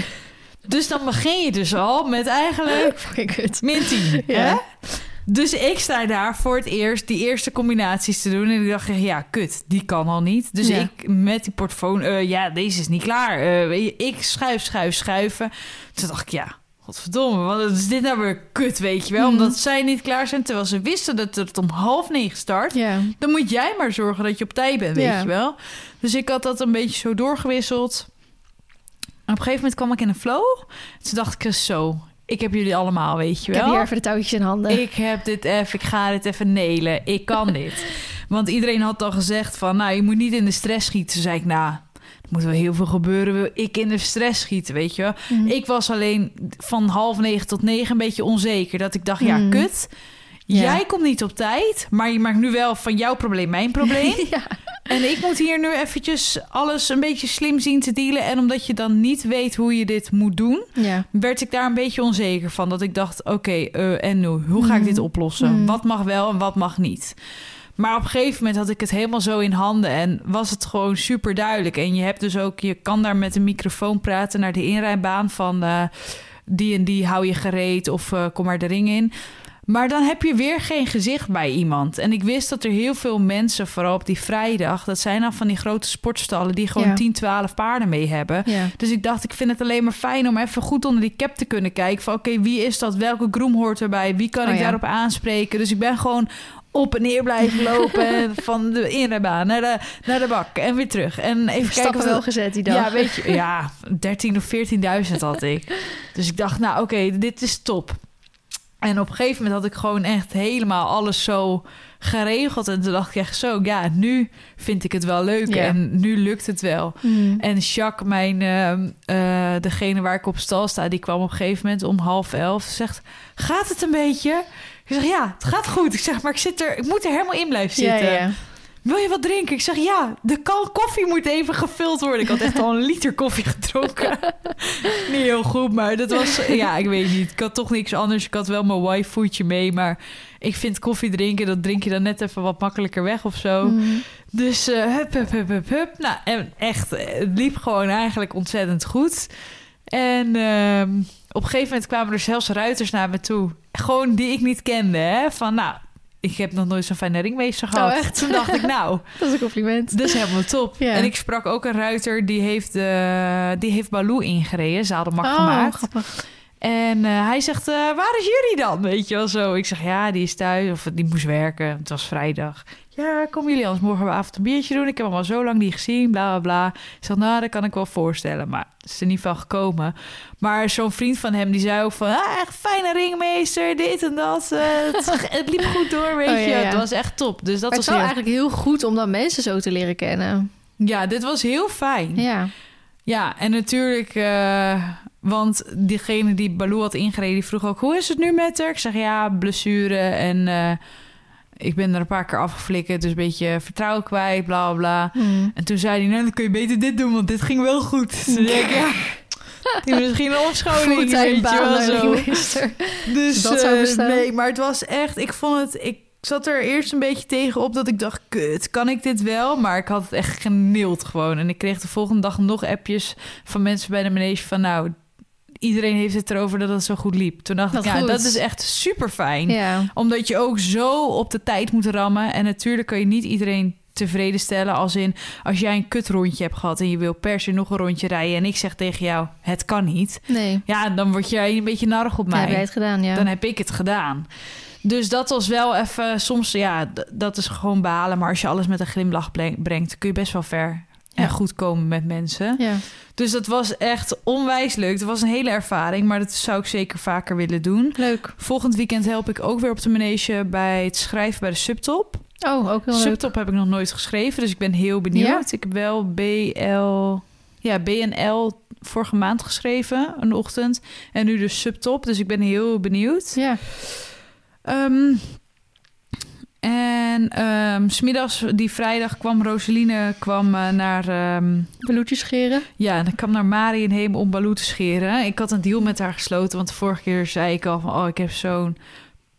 dus dan begin je dus al met eigenlijk min 10. Ja. Hè? Dus ik sta daar voor het eerst die eerste combinaties te doen. En ik dacht, ja, kut, die kan al niet. Dus Ja. ik met die portofoon, eh, ja, deze is niet klaar. Eh, ik schuif, schuif, schuiven. Toen dacht ik, ja, Godverdomme, wat is dit nou weer kut, weet je wel? Mhm. Omdat zij niet klaar zijn, terwijl ze wisten dat het om half negen start. Dan moet jij maar zorgen dat je op tijd bent, weet je wel? Dus ik had dat een beetje zo doorgewisseld. Een gegeven moment kwam ik in een flow. Toen dacht ik zo, ik heb jullie allemaal, weet je Ik wel? heb hier even de touwtjes in handen. Ik heb dit even, ik ga dit even nelen. Ik kan dit. Want iedereen had al gezegd van, nou, je moet niet in de stress schieten. Toen zei ik, nou, er moet wel heel veel gebeuren. Wil ik in de stress schieten, weet je wel? Mhm. Ik was alleen van half negen tot negen een beetje onzeker. Dat ik dacht, ja, Mhm. kut. Ja. Jij komt niet op tijd, maar je maakt nu wel van jouw probleem mijn probleem. ja. En ik moet hier nu eventjes alles een beetje slim zien te dealen. En omdat je dan niet weet hoe je dit moet doen, ja. werd ik daar een beetje onzeker van. Dat ik dacht, oké, eh, en nu? Hoe ga ik Mhm. dit oplossen? Mhm. Wat mag wel en wat mag niet? Maar op een gegeven moment had ik het helemaal zo in handen en was het gewoon super duidelijk. En je hebt dus ook, je kan daar met een microfoon praten naar de inrijbaan van eh, die en die hou je gereed of eh, kom maar de ring in. Maar dan heb je weer geen gezicht bij iemand. En ik wist dat er heel veel mensen, vooral op die vrijdag, dat zijn dan van die grote sportstallen die gewoon Ja. 10, 12 paarden mee hebben. ja. Dus ik dacht, ik vind het alleen maar fijn om even goed onder die cap te kunnen kijken. Van oké, wie is dat? Welke groom hoort erbij? Wie kan Oh ik ja. daarop aanspreken? Dus ik ben gewoon op en neer blijven lopen. en van de inrijbaan naar de, naar de bak en weer terug. En even kijken Stappen of wel gezet die dag. Ja, weet je, ja, 13 of 14.000 had ik. Dus ik dacht, nou oké, dit is top. En op een gegeven moment had ik gewoon echt helemaal alles zo geregeld. En toen dacht ik echt zo, ja, nu vind ik het wel leuk. En nu lukt het wel. Mhm. En Jacques, mijn, ehm, eh, degene waar ik op stal sta, die kwam op een gegeven moment om half elf. Zegt, gaat het een beetje? Ik zeg, ja, het gaat goed. Ik zeg, maar ik, zit er, ik moet er helemaal in blijven zitten. ja. Wil je wat drinken? Ik zeg, ja, de kan koffie moet even gevuld worden. Ik had echt al een liter koffie gedronken. niet heel goed, maar dat was... Ja, ik weet niet. Ik had toch niks anders. Ik had wel mijn wifefoodje mee, maar... Ik vind koffie drinken, dat drink je dan net even wat makkelijker weg of zo. Mhm. Dus eh, hup, hup, hup, hup, hup. Nou, en echt, eh, het liep gewoon eigenlijk ontzettend goed. En ehm, op een gegeven moment kwamen er zelfs ruiters naar me toe. Gewoon die ik niet kende, hè. Van, nou, ik heb nog nooit zo'n fijne ringmeester gehad. Oh, echt? Toen dacht ik, nou, Dat is een compliment. dat is helemaal top. En ik sprak ook een ruiter, die heeft, eh die heeft Baloo ingereden. Zadelmak oh, gemaakt. grappig. En eh, hij zegt, eh, waar is jullie dan? Weet je wel zo. Ik zeg, ja, die is thuis. Of die moest werken. Het was vrijdag. Ja, komen jullie anders morgenavond een biertje doen? Ik heb hem al zo lang niet gezien, bla, bla, bla. Ik zeg, nou, dat kan ik wel voorstellen. Maar het is er niet van gekomen. Maar zo'n vriend van hem, die zei ook van... Ah, echt fijne ringmeester, dit en dat. eh, het, het liep goed door, weet Oh, je. ja. Het was echt top. Dus dat maar het was heel... eigenlijk heel goed om dan mensen zo te leren kennen. Ja, dit was heel fijn. Ja. Ja, en natuurlijk, eh, want diegene die Baloo had ingereden, die vroeg ook: hoe is het nu met haar? Ik zeg ja, blessure en eh, ik ben er een paar keer afgeflikkerd, dus een beetje vertrouwen kwijt, bla bla. Mhm. En toen zei hij: nou, dan kun je beter dit doen, want dit ging wel goed. Ik: ja. Die misschien een opscholing, Fulltime weet je wel zo. Dus Dat zou eh, nee, maar het was echt, ik vond het, ik zat er eerst een beetje tegen op dat ik dacht, kut, kan ik dit wel? Maar ik had het echt genild gewoon. En ik kreeg de volgende dag nog appjes van mensen bij de manege van, nou, iedereen heeft het erover dat het zo goed liep. Toen dacht ik, ja, goed. dat is echt super fijn. Ja. Omdat je ook zo op de tijd moet rammen. En natuurlijk kan je niet iedereen tevreden stellen. Als in, als jij een kutrondje hebt gehad en je wil per se nog een rondje rijden. En ik zeg tegen jou, het kan niet. Nee. Ja, dan word jij een beetje narig op mij Heb jij het gedaan, ja. dan heb ik het gedaan. Dus dat was wel even, soms ja, dat is gewoon balen. Maar als je alles met een glimlach brengt, kun je best wel ver en Ja. goed komen met mensen. Ja. Dus dat was echt onwijs leuk. Het was een hele ervaring, maar dat zou ik zeker vaker willen doen. Leuk. Volgend weekend help ik ook weer op de manege bij het schrijven bij de subtop. Oh, ook heel leuk. Subtop heb ik nog nooit geschreven, dus ik ben heel benieuwd. Ik heb wel BL, ja, BNL vorige maand geschreven, een ochtend. En nu dus subtop, dus ik ben heel benieuwd. Ja. Ehm, en 's smiddags, die vrijdag, kwam Roseline kwam, eh, naar... ehm, Beloetjes scheren. ja, en ik kwam naar Marienheem om Baloo te scheren. Ik had een deal met haar gesloten, want de vorige keer zei ik al van... oh, ik heb zo'n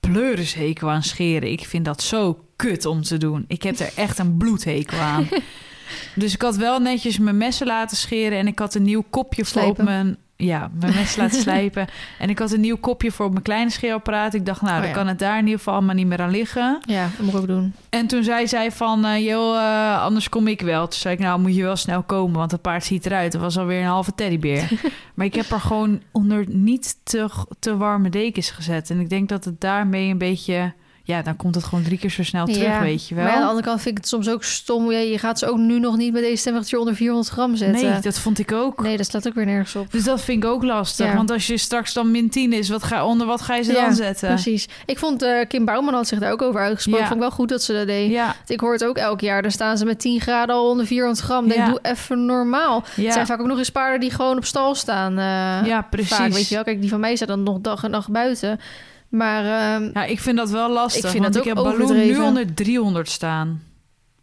pleurishekel aan scheren. Ik vind dat zo kut om te doen. Ik heb er echt een bloedhekel aan. dus ik had wel netjes mijn messen laten scheren... en ik had een nieuw kopje voor op mijn... ja, mijn mes laten slijpen. En ik had een nieuw kopje voor op mijn kleine scheerapparaat. Ik dacht, nou, Oh, dan ja. kan het daar in ieder geval allemaal niet meer aan liggen. Ja, dat moet ik ook doen. En toen zei zij van, eh joh, eh, anders kom ik wel. Toen zei ik, nou moet je wel snel komen, want het paard ziet eruit. Het was alweer een halve teddybeer. maar ik heb er gewoon onder niet te, te warme dekens gezet. En ik denk dat het daarmee een beetje... Ja, dan komt het gewoon drie keer zo snel terug, Ja, weet je wel. Maar aan de andere kant vind ik het soms ook stom. Ja, je gaat ze ook nu nog niet met deze temperatuur onder 400 gram zetten. nee, dat vond ik ook. Nee, dat slaat ook weer nergens op. Dus dat vind ik ook lastig. Ja. Want als je straks dan min 10 is, wat ga, onder wat ga je ze Ja, dan zetten? Precies. Ik vond eh, Kim Bouwman had zich daar ook over uitgesproken. Vond ik wel goed dat ze dat deed. Ja, Ik hoor het ook elk jaar. Dan staan ze met 10 graden al onder 400 gram. Denk, doe even normaal. Het zijn vaak ook nog eens paarden die gewoon op stal staan. eh, ja, precies. Vaak, weet je wel. Kijk, die van mij staat dan nog dag en nacht buiten. Maar ehm, Ja, ik vind dat wel lastig. Ik vind want dat ik ook heb Balloon nu onder 300 staan.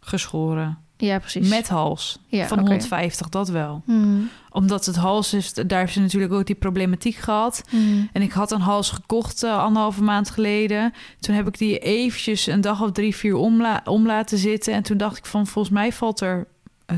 Geschoren. ja, precies. Met hals. ja, van oké. 150, dat wel. Hmm. Omdat het hals is, daar heeft ze natuurlijk ook die problematiek gehad. Hmm. En ik had een hals gekocht eh, anderhalve maand geleden. Toen heb ik die eventjes een dag of drie, vier om, la- om laten zitten. En toen dacht ik van, volgens mij valt er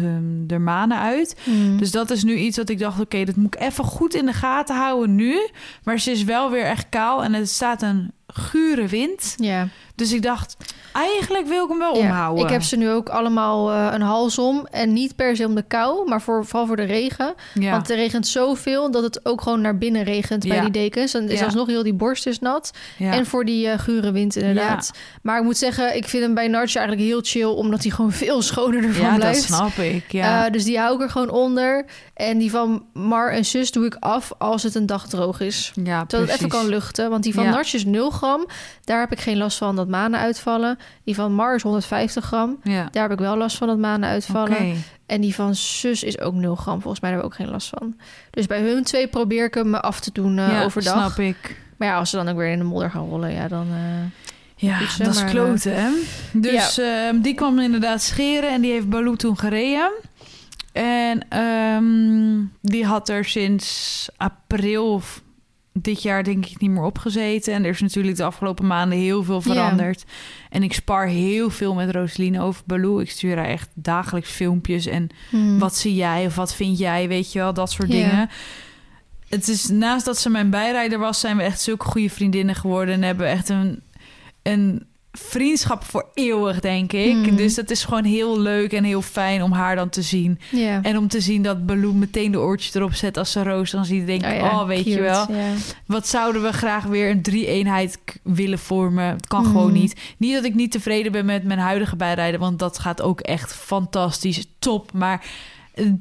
ehm de manen uit. Hmm. Dus dat is nu iets dat ik dacht, oké, dat moet ik even goed in de gaten houden nu. Maar ze is wel weer echt kaal en er staat een gure wind. ja. Dus ik dacht, eigenlijk wil ik hem wel Ja, omhouden. Ik heb ze nu ook allemaal eh, een hals om. En niet per se om de kou, maar voor, vooral voor de regen. ja. Want er regent zoveel dat het ook gewoon naar binnen regent bij die dekens. En is alsnog heel die borst is nat. En voor die eh, gure wind inderdaad. Maar ik moet zeggen, ik vind hem bij Nartje eigenlijk heel chill... omdat hij gewoon veel schoner ervan ja, dat blijft. snap ik. Ja. Eh, dus die hou ik er gewoon onder. En die van Mar en Sus doe ik af als het een dag droog is. ja, Zodat het even kan luchten. Want die van. Nartje is 0 gram. Daar heb ik geen last van dat manen uitvallen. Die van Mar is 150 gram. Ja. Daar heb ik wel last van dat manen uitvallen. En die van zus is ook 0 gram. Volgens mij hebben we ook geen last van. Dus bij hun twee probeer ik hem af te doen eh, ja, overdag. snap ik. Maar ja, als ze dan ook weer in de modder gaan rollen, ja, dan... eh, Ja, dat is kloten, hè? Dus ehm, die kwam inderdaad scheren en die heeft Baloo toen gereden. En ehm, die had er sinds april dit jaar denk ik niet meer opgezeten. En er is natuurlijk de afgelopen maanden heel veel veranderd. En ik spar heel veel met Roseline over Baloo. Ik stuur haar echt dagelijks filmpjes en hmm. wat zie jij of wat vind jij, weet je wel, dat soort dingen. Het is naast dat ze mijn bijrijder was, zijn we echt zulke goede vriendinnen geworden en hebben echt een, een vriendschap voor eeuwig, denk ik. Mm. Dus dat is gewoon heel leuk en heel fijn om haar dan te zien. En om te zien dat Baloo meteen de oortjes erop zet als ze Roos dan ziet, denk ik, Oh ja, oh, weet je wel, wat zouden we graag weer een drie-eenheid willen vormen? Het kan Mm. gewoon niet. Niet dat ik niet tevreden ben met mijn huidige bijrijden, want dat gaat ook echt fantastisch, top. Maar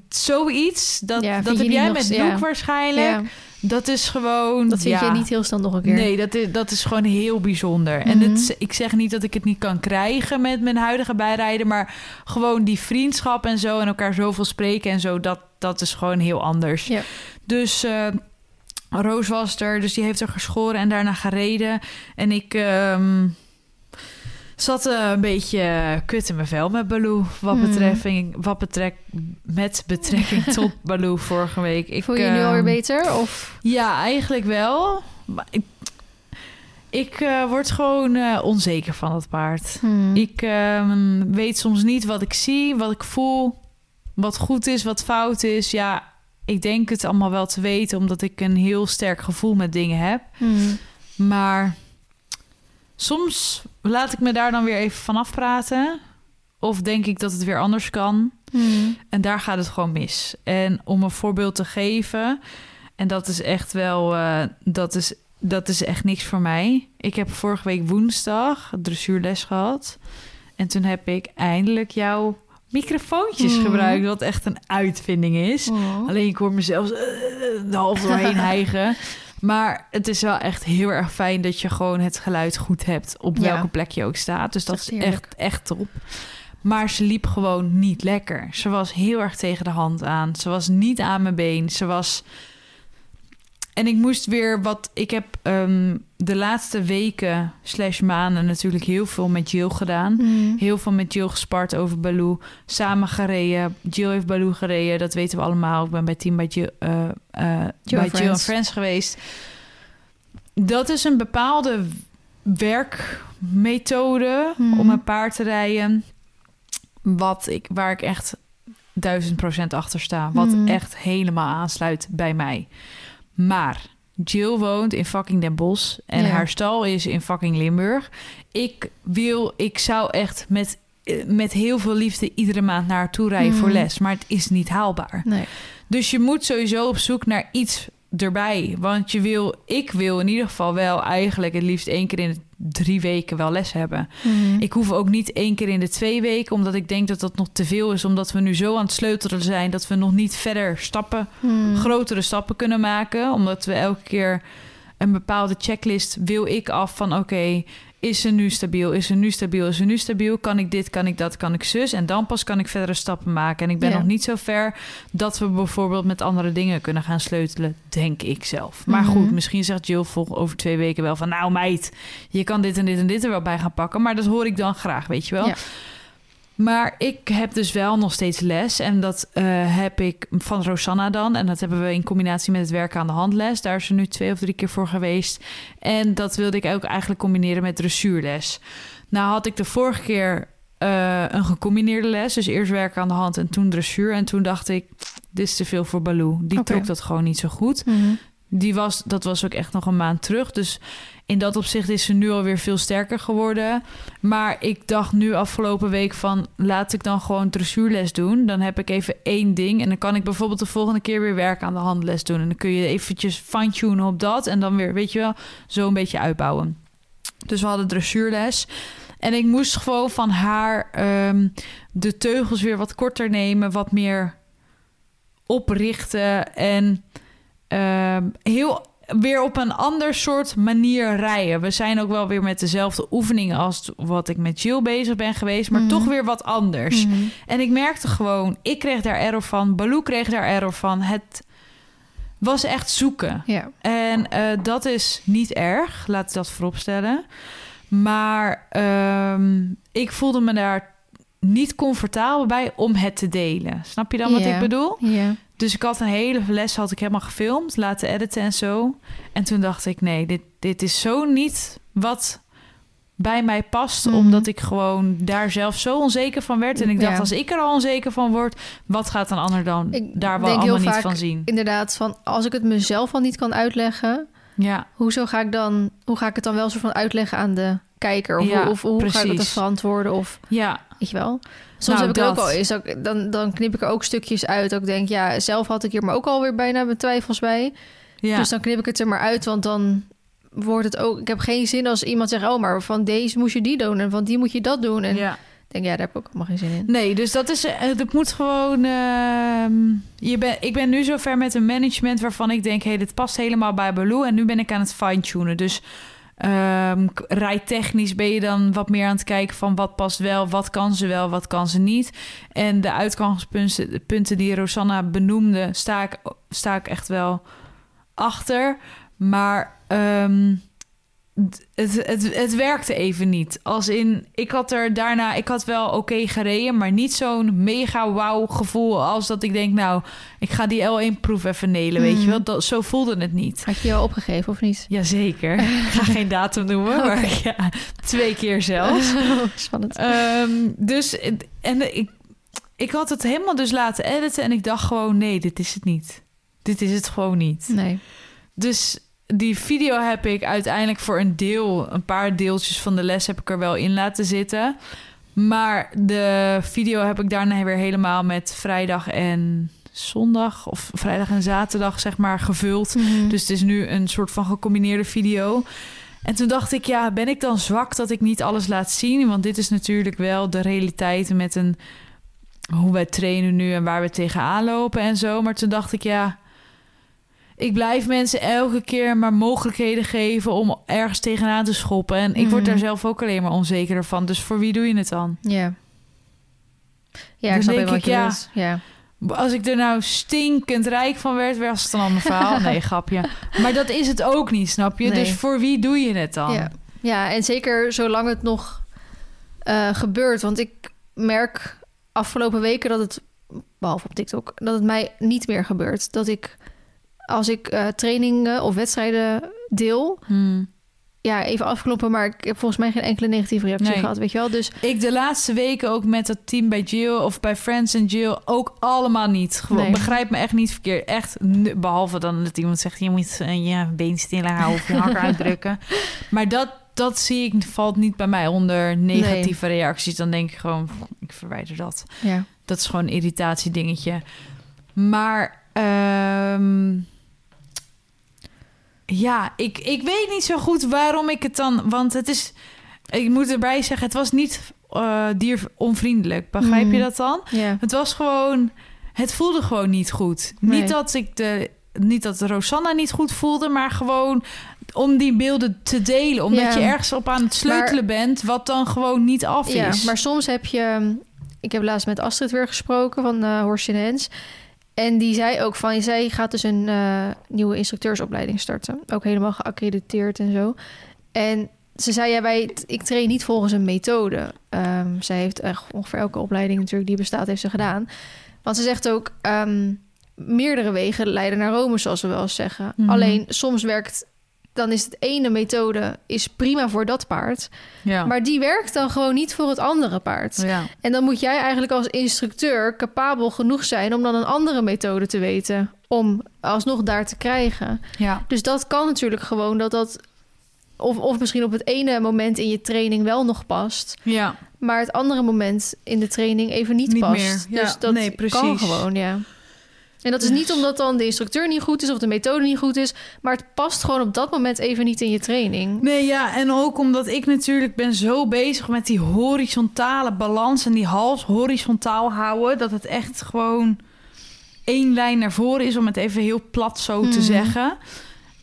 zoiets, dat, Ja, dat heb jij nog- met ja. Luke waarschijnlijk. Ja, Dat is gewoon... dat vind je niet heel snel nog een keer. Nee, dat is, dat is gewoon heel bijzonder. En Mhm. het, ik zeg niet dat ik het niet kan krijgen met mijn huidige bijrijden, maar gewoon die vriendschap en zo en elkaar zoveel spreken en zo, dat, dat is gewoon heel anders. Ja. Dus eh, Roos was er, dus die heeft er geschoren en daarna gereden. En ik ehm, zat eh, een beetje kut in mijn vel met Baloo. Wat, Hmm. betreffing, wat betrek, met betrekking tot Baloo vorige week. Ik, Voel je je nu alweer ehm, beter? Of? ja, eigenlijk wel. Maar ik, ik eh, word gewoon eh, onzeker van dat paard. Hmm. Ik ehm, weet soms niet wat ik zie, wat ik voel, wat goed is, wat fout is. Ja, ik denk het allemaal wel te weten, omdat ik een heel sterk gevoel met dingen heb. Hmm. Maar soms laat ik me daar dan weer even van afpraten. Of denk ik dat het weer anders kan. Hmm. En daar gaat het gewoon mis. En om een voorbeeld te geven, en dat is echt wel, eh, dat, is, dat is echt niks voor mij. Ik heb vorige week woensdag dressuurles gehad. En toen heb ik eindelijk jouw microfoontjes Mhm. gebruikt, wat echt een uitvinding is. Oh. Alleen ik hoor mezelf eh, de half doorheen hijgen. Maar het is wel echt heel erg fijn dat je gewoon het geluid goed hebt op Ja. welke plek je ook staat. Dus dat is heerlijk. echt, echt top. Maar ze liep gewoon niet lekker. Ze was heel erg tegen de hand aan. Ze was niet aan mijn been. Ze was. En ik moest weer wat. Ik heb ehm, de laatste weken slash maanden natuurlijk heel veel met Jill gedaan. Hmm. Heel veel met Jill gespart over Baloo. Samen gereden. Jill heeft Baloo gereden. Dat weten we allemaal. Ik ben bij team bij Jill, bij and Jill en Friends. Friends geweest. Dat is een bepaalde werkmethode Mhm. om een paard te rijden. Wat ik, waar ik echt duizend procent achter sta. Wat Mhm. echt helemaal aansluit bij mij. Maar Jill woont in fucking Den Bosch en Ja. haar stal is in fucking Limburg. Ik wil, ik zou echt met, eh, met heel veel liefde iedere maand naar haar toe rijden voor Mhm. les. Maar het is niet haalbaar. Nee. Dus je moet sowieso op zoek naar iets erbij. Want je wil, ik wil in ieder geval wel eigenlijk het liefst één keer in de drie weken wel les hebben. Mhm. Ik hoef ook niet één keer in de twee weken, omdat ik denk dat dat nog te veel is. Omdat we nu zo aan het sleutelen zijn dat we nog niet verder stappen, Mhm. grotere stappen kunnen maken. Omdat we elke keer een bepaalde checklist wil ik af van oké, is ze nu stabiel? Is ze nu stabiel? Is ze nu stabiel? Kan ik dit? Kan ik dat? Kan ik zus? En dan pas kan ik verdere stappen maken. En ik ben Ja. nog niet zo ver dat we bijvoorbeeld met andere dingen kunnen gaan sleutelen, denk ik zelf. Maar Mhm. goed, misschien zegt Jill vol over twee weken wel van nou meid, je kan dit en dit en dit er wel bij gaan pakken. Maar dat hoor ik dan graag, weet je wel. Ja. Maar ik heb dus wel nog steeds les. En dat eh, heb ik van Rosanna dan. En dat hebben we in combinatie met het werken aan de handles. Daar is ze nu twee of drie keer voor geweest. En dat wilde ik ook eigenlijk combineren met dressuurles. Nou had ik de vorige keer eh, een gecombineerde les. Dus eerst werken aan de hand en toen dressuur. En toen dacht ik, dit is te veel voor Baloo. Die trok dat gewoon niet zo goed. Mhm. Die was, dat was ook echt nog een maand terug. Dus in dat opzicht is ze nu alweer veel sterker geworden. Maar ik dacht nu afgelopen week van... laat ik dan gewoon dressuurles doen. Dan heb ik even één ding. En dan kan ik bijvoorbeeld de volgende keer weer werken aan de handles doen. En dan kun je eventjes fine-tunen op dat. En dan weer, weet je wel, zo een beetje uitbouwen. Dus we hadden dressuurles. En ik moest gewoon van haar ehm, de teugels weer wat korter nemen. Wat meer oprichten. En ehm, heel weer op een ander soort manier rijden. We zijn ook wel weer met dezelfde oefeningen als wat ik met Jill bezig ben geweest, maar Mhm. toch weer wat anders. Mhm. En ik merkte gewoon, ik kreeg daar error van, Baloo kreeg daar error van. Het was echt zoeken. Ja. En eh, dat is niet erg, laat ik dat vooropstellen. Maar ehm, ik voelde me daar niet comfortabel bij om het te delen. Snap je dan wat ik bedoel? Ja. Dus ik had een hele les had ik helemaal gefilmd, laten editen en zo. En toen dacht ik, nee, dit, dit is zo niet wat bij mij past. Mhm. Omdat ik gewoon daar zelf zo onzeker van werd. En ik dacht, Ja. als ik er al onzeker van word... wat gaat een ander dan Ik daar wel allemaal niet van zien? Inderdaad, van als ik het mezelf al niet kan uitleggen, Ja, hoezo ga ik dan, hoe ga ik het dan wel zo van uitleggen aan de kijker? Of, Ja, of hoe ga ik dat verantwoorden? Of ja, weet je wel? Soms Nou, heb ik ook al eens, ook- dan, dan knip ik er ook stukjes uit. Dat ik denk, ja, zelf had ik hier maar ook alweer bijna mijn twijfels bij. ja. Dus dan knip ik het er maar uit, want dan wordt het ook. Ik heb geen zin als iemand zegt, oh, maar van deze moet je die doen en van die moet je dat doen. En ja. denk, ja, daar heb ik ook allemaal geen zin in. Nee, dus dat is. eh, Het moet gewoon. ehm, je ben, ik ben nu zover met een management waarvan ik denk: hé, hey, dit past helemaal bij Baloo. En nu ben ik aan het fine-tunen. Dus k- rijtechnisch ben je dan wat meer aan het kijken van wat past wel, wat kan ze wel, wat kan ze niet. En de uitgangspunten punten die Rosanna benoemde, sta ik, sta ik echt wel achter. Maar d- het, het, het werkte even niet. Als in, ik had er daarna, ik had wel oké gereden, maar niet zo'n mega wauw gevoel als dat ik denk, nou, ik ga die L1-proef even nelen, weet je Mhm. wel. Dat, zo voelde het niet. Had je je al opgegeven of niet? Jazeker. Ik ga geen datum noemen, maar ja, twee keer zelfs. Spannend. Ehm, dus, en ik, ik had het helemaal dus laten editen en ik dacht gewoon, nee, dit is het niet. Dit is het gewoon niet. Nee. Dus die video heb ik uiteindelijk voor een deel, een paar deeltjes van de les heb ik er wel in laten zitten. Maar de video heb ik daarna weer helemaal met vrijdag en zondag of vrijdag en zaterdag zeg maar gevuld. Mhm. Dus het is nu een soort van gecombineerde video. En toen dacht ik, ja, ben ik dan zwak dat ik niet alles laat zien? Want dit is natuurlijk wel de realiteit met een hoe wij trainen nu en waar we tegenaan lopen en zo. Maar toen dacht ik, ja, ik blijf mensen elke keer maar mogelijkheden geven om ergens tegenaan te schoppen. En ik word Mhm. daar zelf ook alleen maar onzekerder van. Dus voor wie doe je het dan? Ja. Ja, ik snap denk wel ik, wat je ja. Ja. Als ik er nou stinkend rijk van werd, was het een ander verhaal. Nee, grapje. Maar dat is het ook niet, snap je? Nee. Dus voor wie doe je het dan? Ja. ja, en zeker zolang het nog eh, gebeurt. Want ik merk afgelopen weken dat het, behalve op TikTok, dat het mij niet meer gebeurt. Dat ik, als ik eh, trainingen of wedstrijden deel, Hmm. ja, even afkloppen, maar ik heb volgens mij geen enkele negatieve reactie Nee. gehad, weet je wel. Dus Ik de laatste weken ook met het team bij Jill of bij Friends en Jill ook allemaal niet. Gewoon, Nee. Begrijp me echt niet verkeerd. Echt, behalve dan dat iemand zegt... je moet eh, je been stiller houden of je hakker uitdrukken. Maar dat, dat zie ik, valt niet bij mij onder negatieve reacties. Dan denk ik gewoon, ik verwijder dat. ja, Dat is gewoon een irritatiedingetje. Maar ehm, ja, ik, ik weet niet zo goed waarom ik het dan... Want het is... Ik moet erbij zeggen, het was niet eh dieronvriendelijk. Begrijp je Mm. dat dan? ja. Het was gewoon... Het voelde gewoon niet goed. Nee. Niet dat ik de... Niet dat Rosanna niet goed voelde, maar gewoon om die beelden te delen. Omdat je ergens op aan het sleutelen bent, wat dan gewoon niet af is. maar soms heb je... Ik heb laatst met Astrid weer gesproken van eh Horst en Hens. En die zei ook van... Zij gaat dus een eh, nieuwe instructeursopleiding starten. Ook helemaal geaccrediteerd en zo. En ze zei, ja, wij, ik train niet volgens een methode. Ehm, zij heeft echt ongeveer elke opleiding natuurlijk die bestaat, heeft ze gedaan. Want ze zegt ook... ehm, meerdere wegen leiden naar Rome, zoals we wel eens zeggen. Mhm. Alleen soms werkt... Dan is het ene methode is prima voor dat paard. ja. Maar die werkt dan gewoon niet voor het andere paard. ja. En dan moet jij eigenlijk als instructeur capabel genoeg zijn om dan een andere methode te weten. Om alsnog daar te krijgen. ja. Dus dat kan natuurlijk gewoon dat dat. Of, of misschien op het ene moment in je training wel nog past. Ja, Maar het andere moment in de training even niet, Niet past. meer. Ja, dus dat nee, kan precies. gewoon, ja. En dat is niet omdat dan de instructeur niet goed is of de methode niet goed is. Maar het past gewoon op dat moment even niet in je training. nee, ja, en ook omdat ik natuurlijk ben zo bezig met die horizontale balans en die hals horizontaal houden, dat het echt gewoon één lijn naar voren is, om het even heel plat zo te Mhm. zeggen.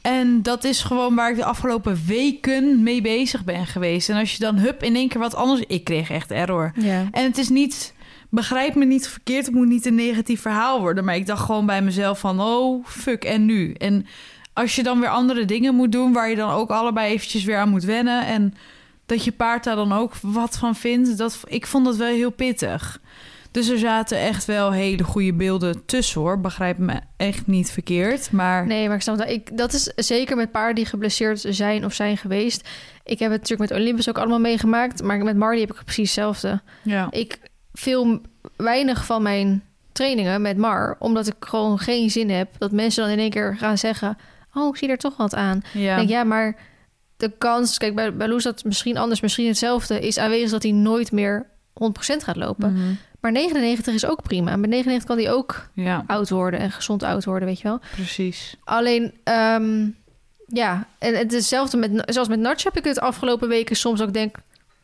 En dat is gewoon waar ik de afgelopen weken mee bezig ben geweest. En als je dan hup in één keer wat anders... Ik kreeg echt error. Ja. En het is niet... Begrijp me niet verkeerd, het moet niet een negatief verhaal worden. Maar ik dacht gewoon bij mezelf van, oh, fuck, en nu? En als je dan weer andere dingen moet doen... waar je dan ook allebei eventjes weer aan moet wennen... en dat je paard daar dan ook wat van vindt... Dat, ik vond dat wel heel pittig. Dus er zaten echt wel hele goede beelden tussen, hoor. Begrijp me echt niet verkeerd, maar... Nee, maar ik snap dat. Ik, dat is zeker met paarden die geblesseerd zijn of zijn geweest. Ik heb het natuurlijk met Olympus ook allemaal meegemaakt. Maar met Marley heb ik precies hetzelfde. Ja. Ik film weinig van mijn trainingen met Mar. Omdat ik gewoon geen zin heb dat mensen dan in één keer gaan zeggen... Oh, ik zie er toch wat aan. Ja. Denk, ja, maar de kans... Kijk, bij, bij Loes dat misschien anders, misschien hetzelfde... is aanwezig dat hij nooit meer 100% gaat lopen. Mhm. Maar 99 is ook prima. Met 99 kan hij ook ja, oud worden en gezond oud worden, weet je wel. precies. Alleen, ehm, ja, en hetzelfde met, zoals met Natch heb ik het afgelopen weken soms ook denk,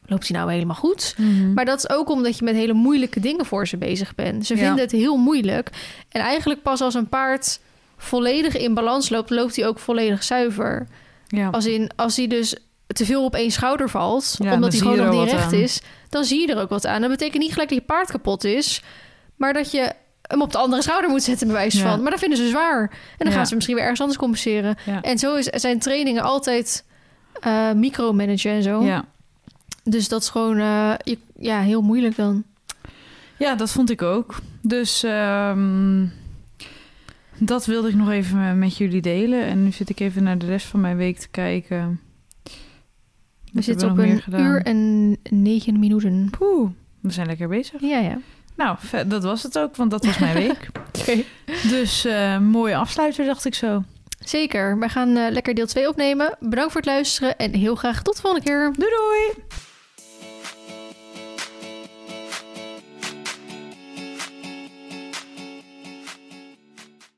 loopt hij nou helemaal goed? Mhm. Maar dat is ook omdat je met hele moeilijke dingen voor ze bezig bent. Ze Ja. vinden het heel moeilijk. En eigenlijk pas als een paard volledig in balans loopt, loopt hij ook volledig zuiver. ja. Als, in, als hij dus te veel op één schouder valt, Ja, omdat hij gewoon nog niet recht aan. is, dan zie je er ook wat aan. Dat betekent niet gelijk dat je paard kapot is, maar dat je hem op de andere schouder moet zetten, bij wijze Ja. van. Maar dat vinden ze zwaar. En dan gaan ze misschien weer ergens anders compenseren. En zo is, zijn trainingen altijd eh micromanagen en zo. ja. Dus dat is gewoon eh, je- ja, heel moeilijk dan. Ja, dat vond ik ook. Dus ehm, dat wilde ik nog even met jullie delen. En nu zit ik even naar de rest van mijn week te kijken. We zitten op een uur en negen minuten. Poeh, we zijn lekker bezig. Ja, ja. Nou, dat was het ook, want dat was mijn week. Dus eh mooie afsluiter, dacht ik zo. Zeker. Wij gaan eh, lekker deel 2 opnemen. Bedankt voor het luisteren en heel graag tot de volgende keer. Doei doei!